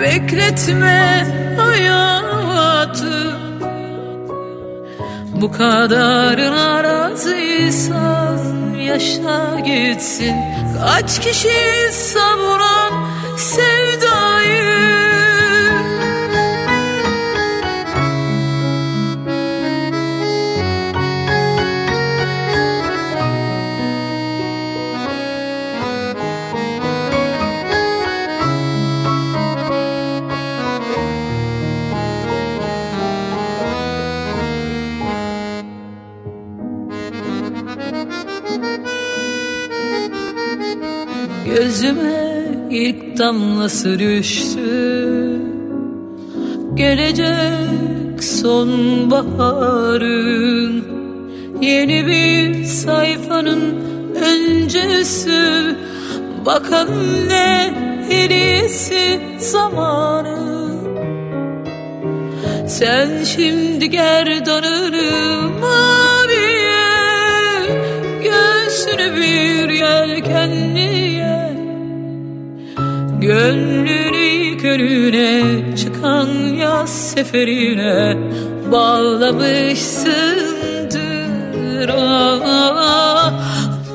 Bekletme hayatı. Bu kadarına razıysan yaşa gitsin. Kaç kişi savuran sevdayı Gözüme ilk damlası düştü Gelecek sonbaharın Yeni bir sayfanın öncüsü Bakalım ne hediyesi zamanı. Sen şimdi gerdanını maviye Göğsünü bir yelkenliye Gönlünü körüne çıkan yaz seferine Bağlamışsındır ah,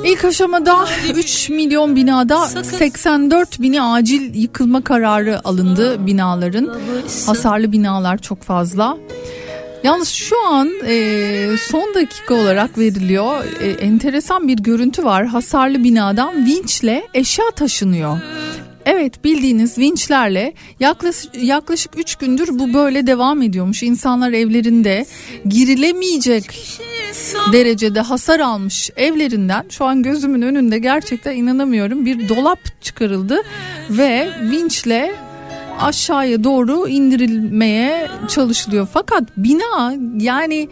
İlk aşamada 3 milyon binada 84 bini acil yıkılma kararı alındı binaların. Hasarlı binalar çok fazla. Yalnız şu an e, son dakika olarak veriliyor. E, enteresan bir görüntü var. Hasarlı binadan vinçle eşya taşınıyor. Evet bildiğiniz vinçlerle yaklaşık, yaklaşık 3 gündür bu böyle devam ediyormuş. İnsanlar evlerinde girilemeyecek derecede hasar almış evlerinden şu an gözümün önünde gerçekten inanamıyorum bir dolap çıkarıldı ve vinçle aşağıya doğru indirilmeye çalışılıyor. Fakat bina yani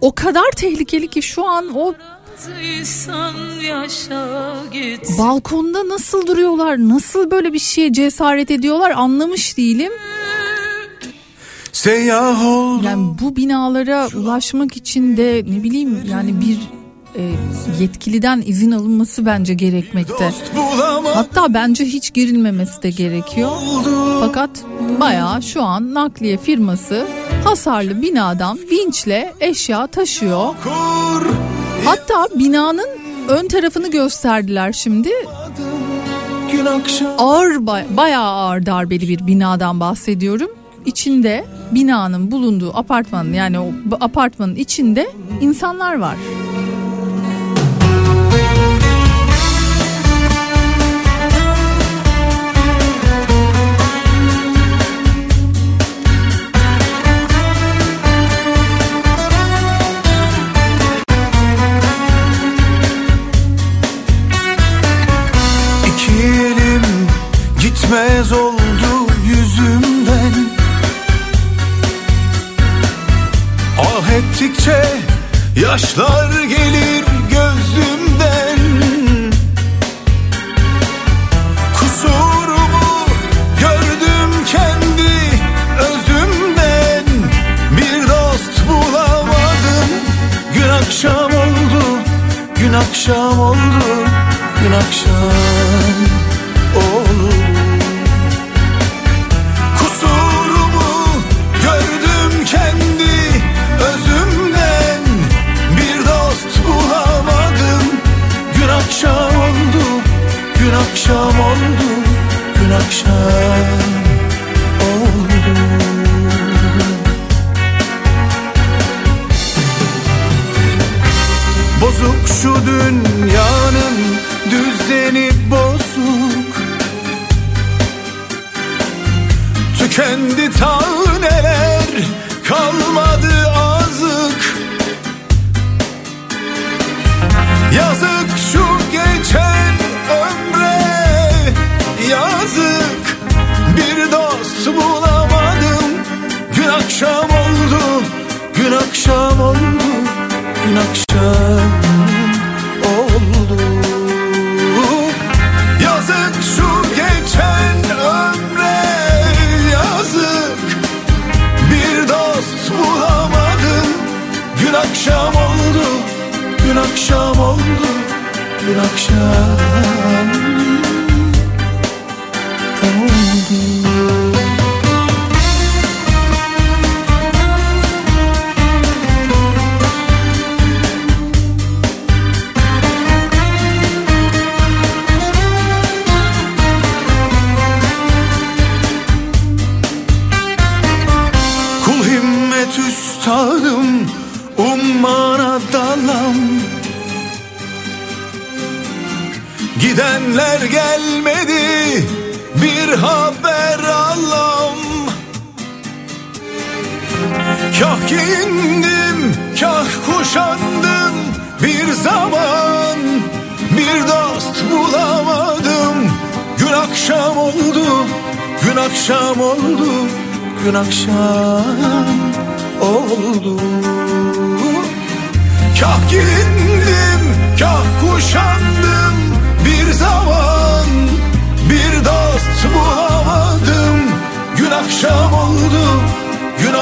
o kadar tehlikeli ki şu an o balkonda nasıl duruyorlar, nasıl böyle bir şeye cesaret ediyorlar anlamış değilim. Seyyah oldu Yani bu binalara ulaşmak için de ne bileyim yani bir e, yetkiliden izin alınması bence gerekmekte. Hatta bence hiç girilmemesi de gerekiyor. Fakat bayağı şu an nakliye firması hasarlı binadan vinçle eşya taşıyor. Hatta binanın ön tarafını gösterdiler şimdi. Ağır bay- bayağı ağır darbeli bir binadan bahsediyorum. İçinde binanın bulunduğu apartmanın yani o apartmanın içinde insanlar var. Gitmez oldu yüzümden. Ah ettikçe yaşlar gelir gözümden. Kusurumu gördüm kendi özümden. Bir dost bulamadım. Gün akşam oldu, gün akşam oldu Gün akşam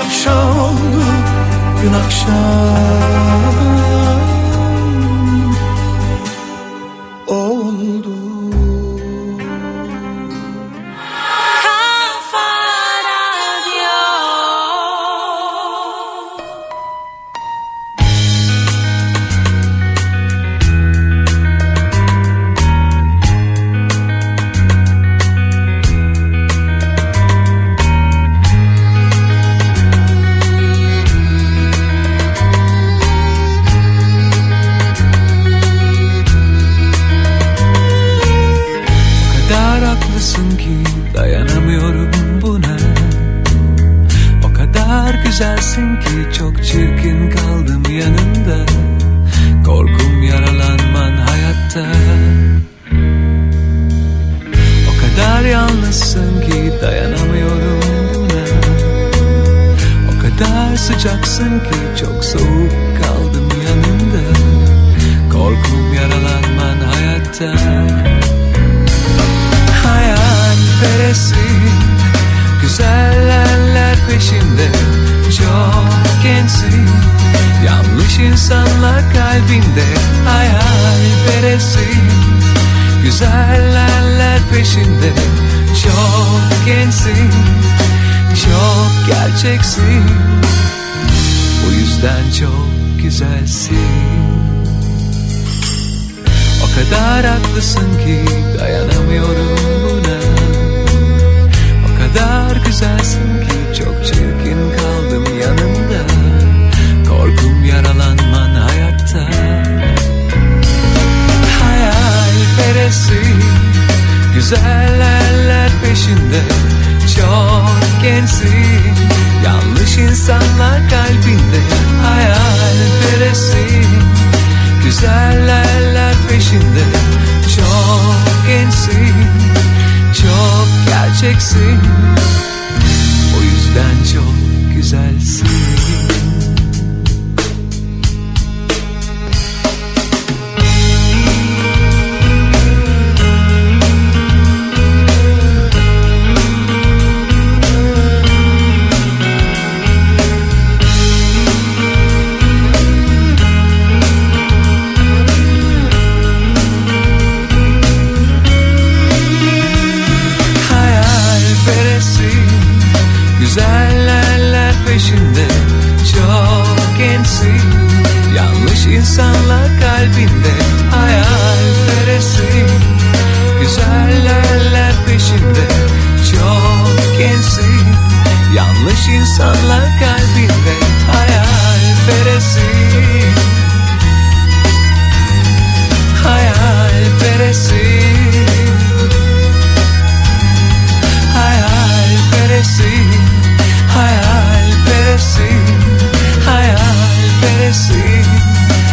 akşam oldu Gün akşam.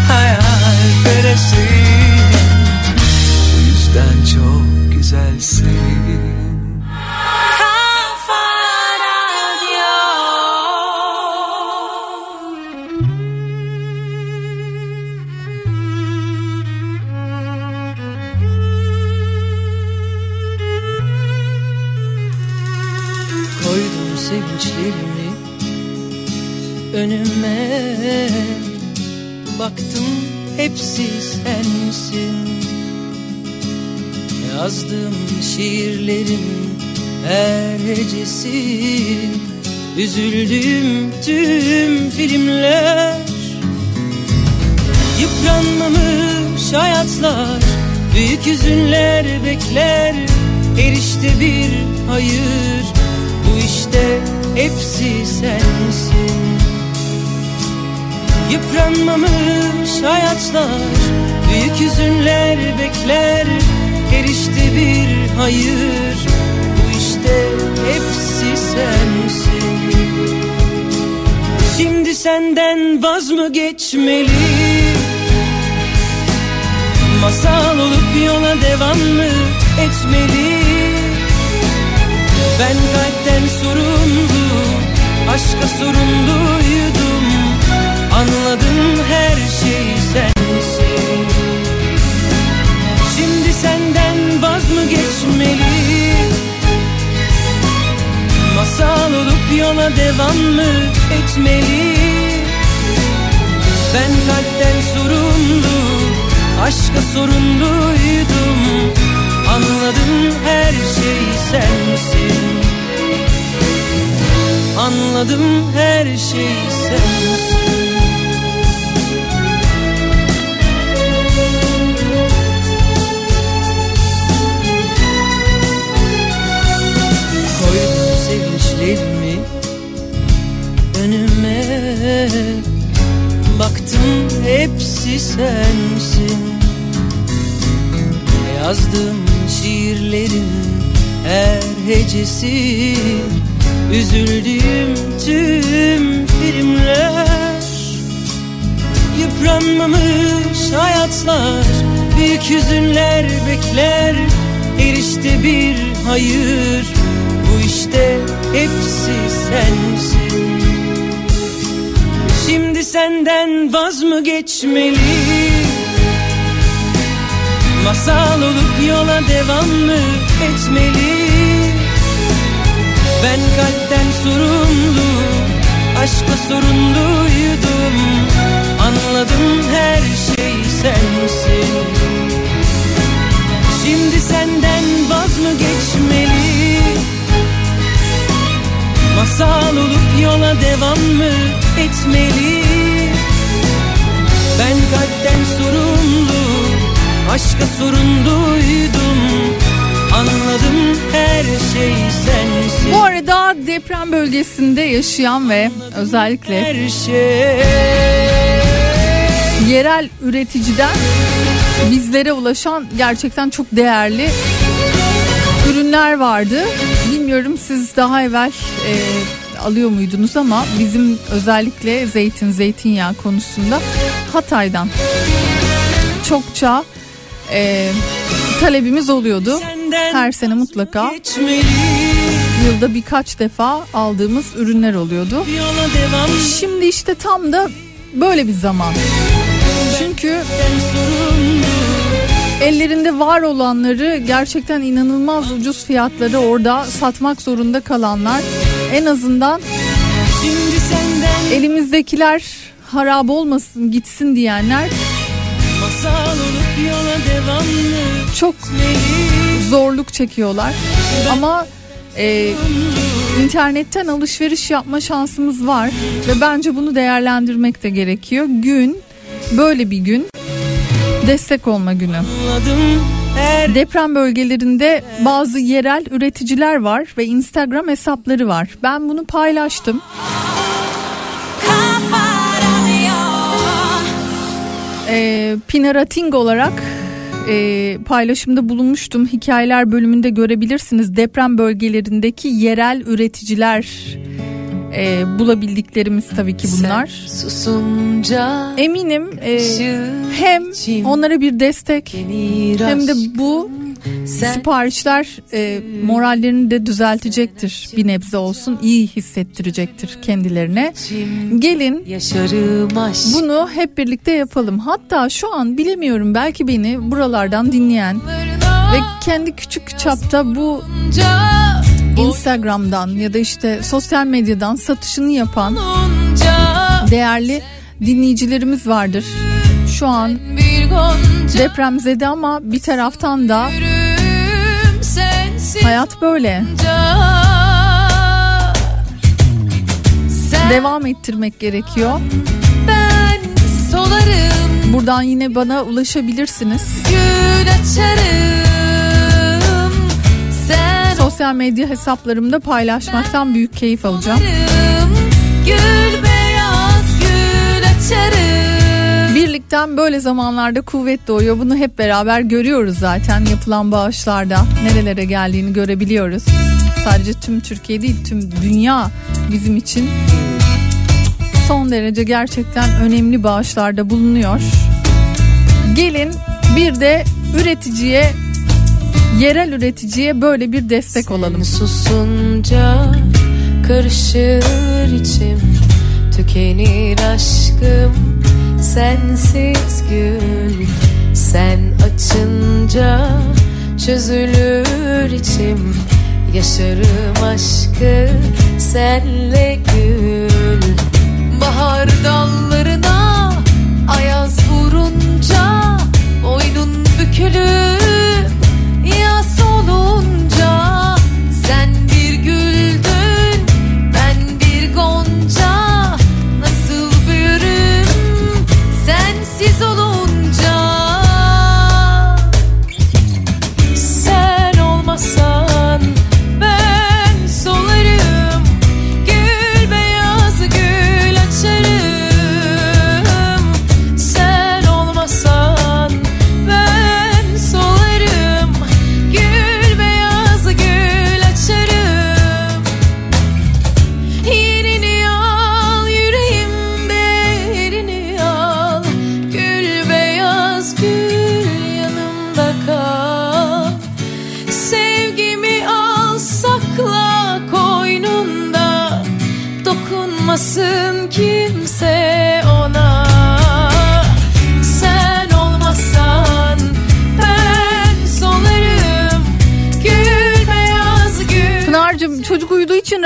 Hayal peresin Bu yüzden çok güzelsin. ercesi Üzüldüğüm tüm filmler. Yıpranmamış hayatlar Büyük hüzünler bekler. Erişte bir hayır Bu işte hepsi sensin. Yıpranmamış hayatlar Büyük hüzünler bekler. Erişte bir hayır işte hepsi sensin. Şimdi senden vaz mı geçmeli? Masal olup yola devam mı etmeli? Ben kalpten sorumlu Aşka sorumluydum. Anladım her şey sensin. Şimdi senden vaz mı geçmeli? Yola devam mı etmeli? Ben kalpten sorumlu Aşka sorumluydum. Anladım her şey sensin. Anladım her şey sensin Hepsi sensin. Yazdığım şiirlerin her hecesi? Üzüldüğüm tüm filmler. Yıpranmamış hayatlar Büyük hüzünler bekler. Her işte bir hayır. Bu işte hepsi sensin senden vaz mı geçmeli? Masal olup yola devam mı etmeli? Ben kalpten sorumlu Aşkla sorumluydum. Anladım her şey sensin. Şimdi senden vaz mı geçmeli? Masal olup yola devam mı etmeli Ben kalpten sorumlu Aşka sorumluydum Anladım her şey sensin. Bu arada deprem bölgesinde yaşayan ve özellikle Her şey. yerel üreticiden bizlere ulaşan gerçekten çok değerli ürünler vardı. Bilmiyorum siz daha evvel e, alıyor muydunuz ama bizim özellikle zeytin, zeytinyağı konusunda Hatay'dan çokça e, talebimiz oluyordu. Her sene mutlaka yılda birkaç defa aldığımız ürünler oluyordu. Şimdi işte tam da böyle bir zaman. Çünkü ellerinde var olanları gerçekten inanılmaz ucuz fiyatları orada satmak zorunda kalanlar en azından elimizdekiler harap olmasın gitsin diyenler çok zorluk çekiyorlar. Ama e, internetten alışveriş yapma şansımız var ve bence bunu değerlendirmek de gerekiyor. Gün böyle bir gün destek olma günü. Deprem bölgelerinde bazı yerel üreticiler var ve Instagram hesapları var. Ben bunu paylaştım. Ee, Pinarating olarak e, paylaşımda bulunmuştum. Hikayeler bölümünde görebilirsiniz. Deprem bölgelerindeki yerel üreticiler e, bulabildiklerimiz tabii ki bunlar. Susunca Eminim e, hem onlara bir destek hem de bu siparişler e, morallerini de düzeltecektir bir nebze olsun iyi hissettirecektir kendilerine. Gelin bunu hep birlikte yapalım. Hatta şu an bilemiyorum belki beni buralardan dinleyen ve kendi küçük çapta bu Instagram'dan ya da işte sosyal medyadan satışını yapan değerli dinleyicilerimiz vardır. Şu an depremzede ama bir taraftan da hayat böyle. Devam ettirmek gerekiyor. ben solarım Buradan yine bana ulaşabilirsiniz. gül açarım Sosyal medya hesaplarımda paylaşmaktan büyük keyif alacağım. gül beyaz gül açarım Birlikten böyle zamanlarda kuvvet doğuyor. Bunu hep beraber görüyoruz zaten yapılan bağışlarda. Nerelere geldiğini görebiliyoruz. Sadece tüm Türkiye değil tüm dünya bizim için son derece gerçekten önemli bağışlarda bulunuyor. Gelin bir de üreticiye yerel üreticiye böyle bir destek olalım. Susunca karışır içim Tükenir aşkım. Sensiz gün Sen açınca çözülür içim. Yaşarım aşkı senle gül. Bahar dallarına ayaz vurunca Boynun bükülüp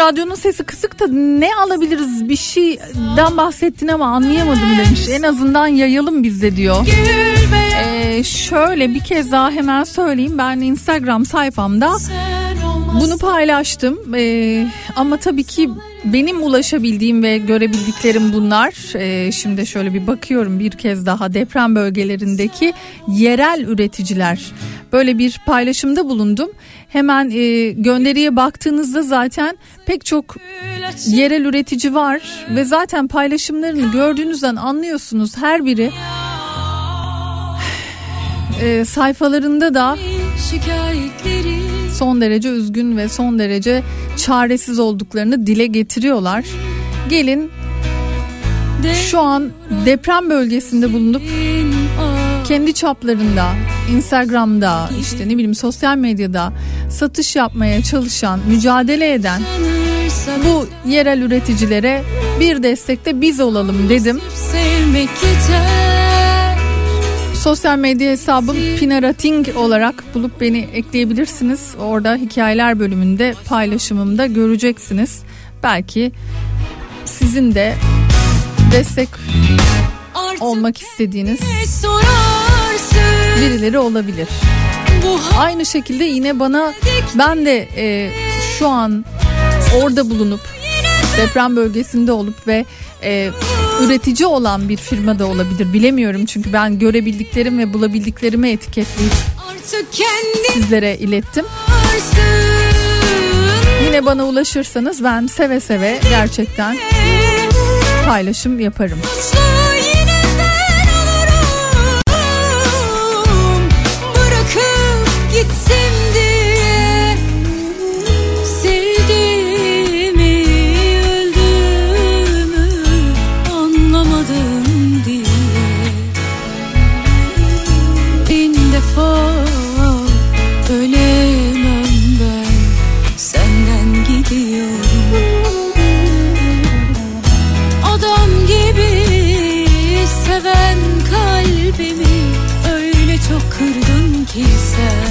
radyonun sesi kısık da ne alabiliriz bir şeyden bahsettin ama anlayamadım demiş. En azından yayalım biz de diyor. Ee, şöyle bir kez daha hemen söyleyeyim ben Instagram sayfamda bunu paylaştım Ee, ama tabii ki benim ulaşabildiğim ve görebildiklerim bunlar. Ee, şimdi şöyle bir bakıyorum bir kez daha deprem bölgelerindeki yerel üreticiler böyle bir paylaşımda bulundum. Hemen e, gönderiye baktığınızda zaten pek çok yerel üretici var ve zaten paylaşımlarını gördüğünüzden anlıyorsunuz her biri e, sayfalarında da son derece üzgün ve son derece çaresiz olduklarını dile getiriyorlar. Gelin şu an deprem bölgesinde bulunup kendi çaplarında Instagram'da işte ne bileyim sosyal medyada satış yapmaya çalışan, mücadele eden bu yerel üreticilere bir destekte biz olalım dedim. Sosyal medya hesabım Pinarating olarak bulup beni ekleyebilirsiniz. Orada hikayeler bölümünde paylaşımımda göreceksiniz. Belki sizin de destek olmak istediğiniz birileri olabilir. Aynı şekilde yine bana ben de e, şu an orada bulunup deprem bölgesinde olup ve e, üretici olan bir firma da olabilir bilemiyorum çünkü ben görebildiklerim ve bulabildiklerimi etiketleyip artık sizlere ilettim. Yine bana ulaşırsanız ben seve seve gerçekten paylaşım yaparım. Suçlu gitsin diye Sevdiğimi öldüğümü anlamadım diye. Bin defa ölemem ben senden gidiyorum. Adam gibi seven kalbimi öyle çok kırdın ki sen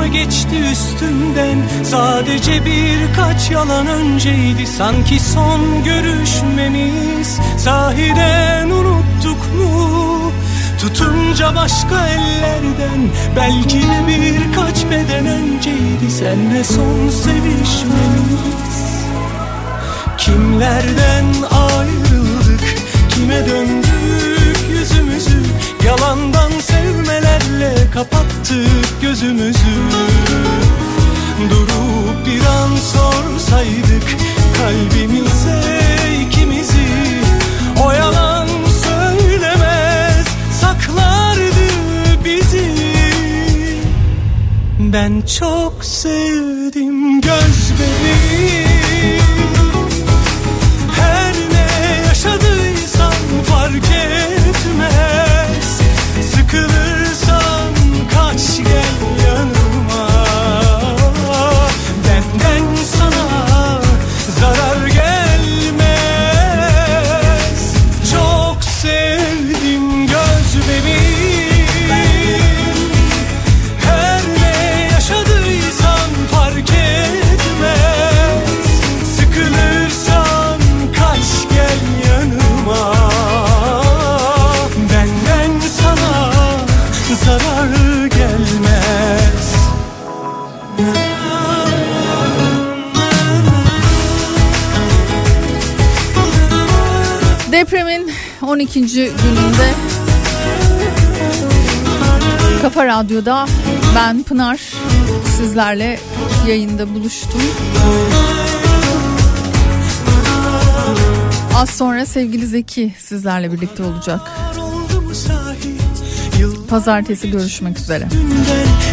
mı geçti üstünden? Sadece birkaç yalan önceydi. Sanki son görüşmemiz. Sahiden unuttuk mu? Tutunca başka ellerden. Belki de birkaç beden önceydi. Senle son sevişmemiz. Kimlerden ayrıldık? Kime döndük yüzümüzü? Yalandan sevmelerle kapattık gözümüzü. Durup bir an sorsaydık kalbimize ikimizi. O yalan söylemez saklardı bizi. Ben çok sevdim göz bebeğim Her ne yaşadıysan fark etmez 12. gününde Kafa Radyo'da ben Pınar sizlerle yayında buluştum. Az sonra sevgili Zeki sizlerle birlikte olacak. Pazartesi görüşmek üzere.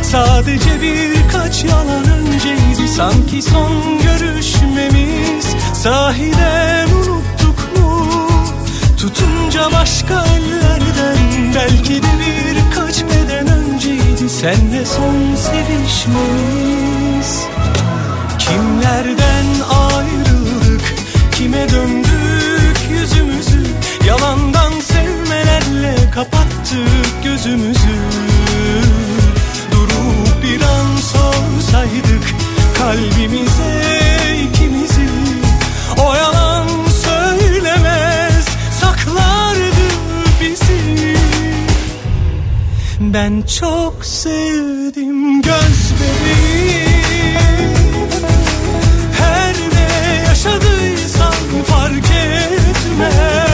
Sadece birkaç yalan önceydi Sanki son görüşmemiz Sahiden Tutunca başka ellerden Belki de birkaç beden önceydi. Senle son sevişmemiz Kimlerden ayrıldık Kime döndük yüzümüzü? Yalandan sevmelerle kapattık gözümüzü. Durup bir an sorsaydık kalbimize Ben çok sevdim göz bebeğim Her ne yaşadıysan fark etmez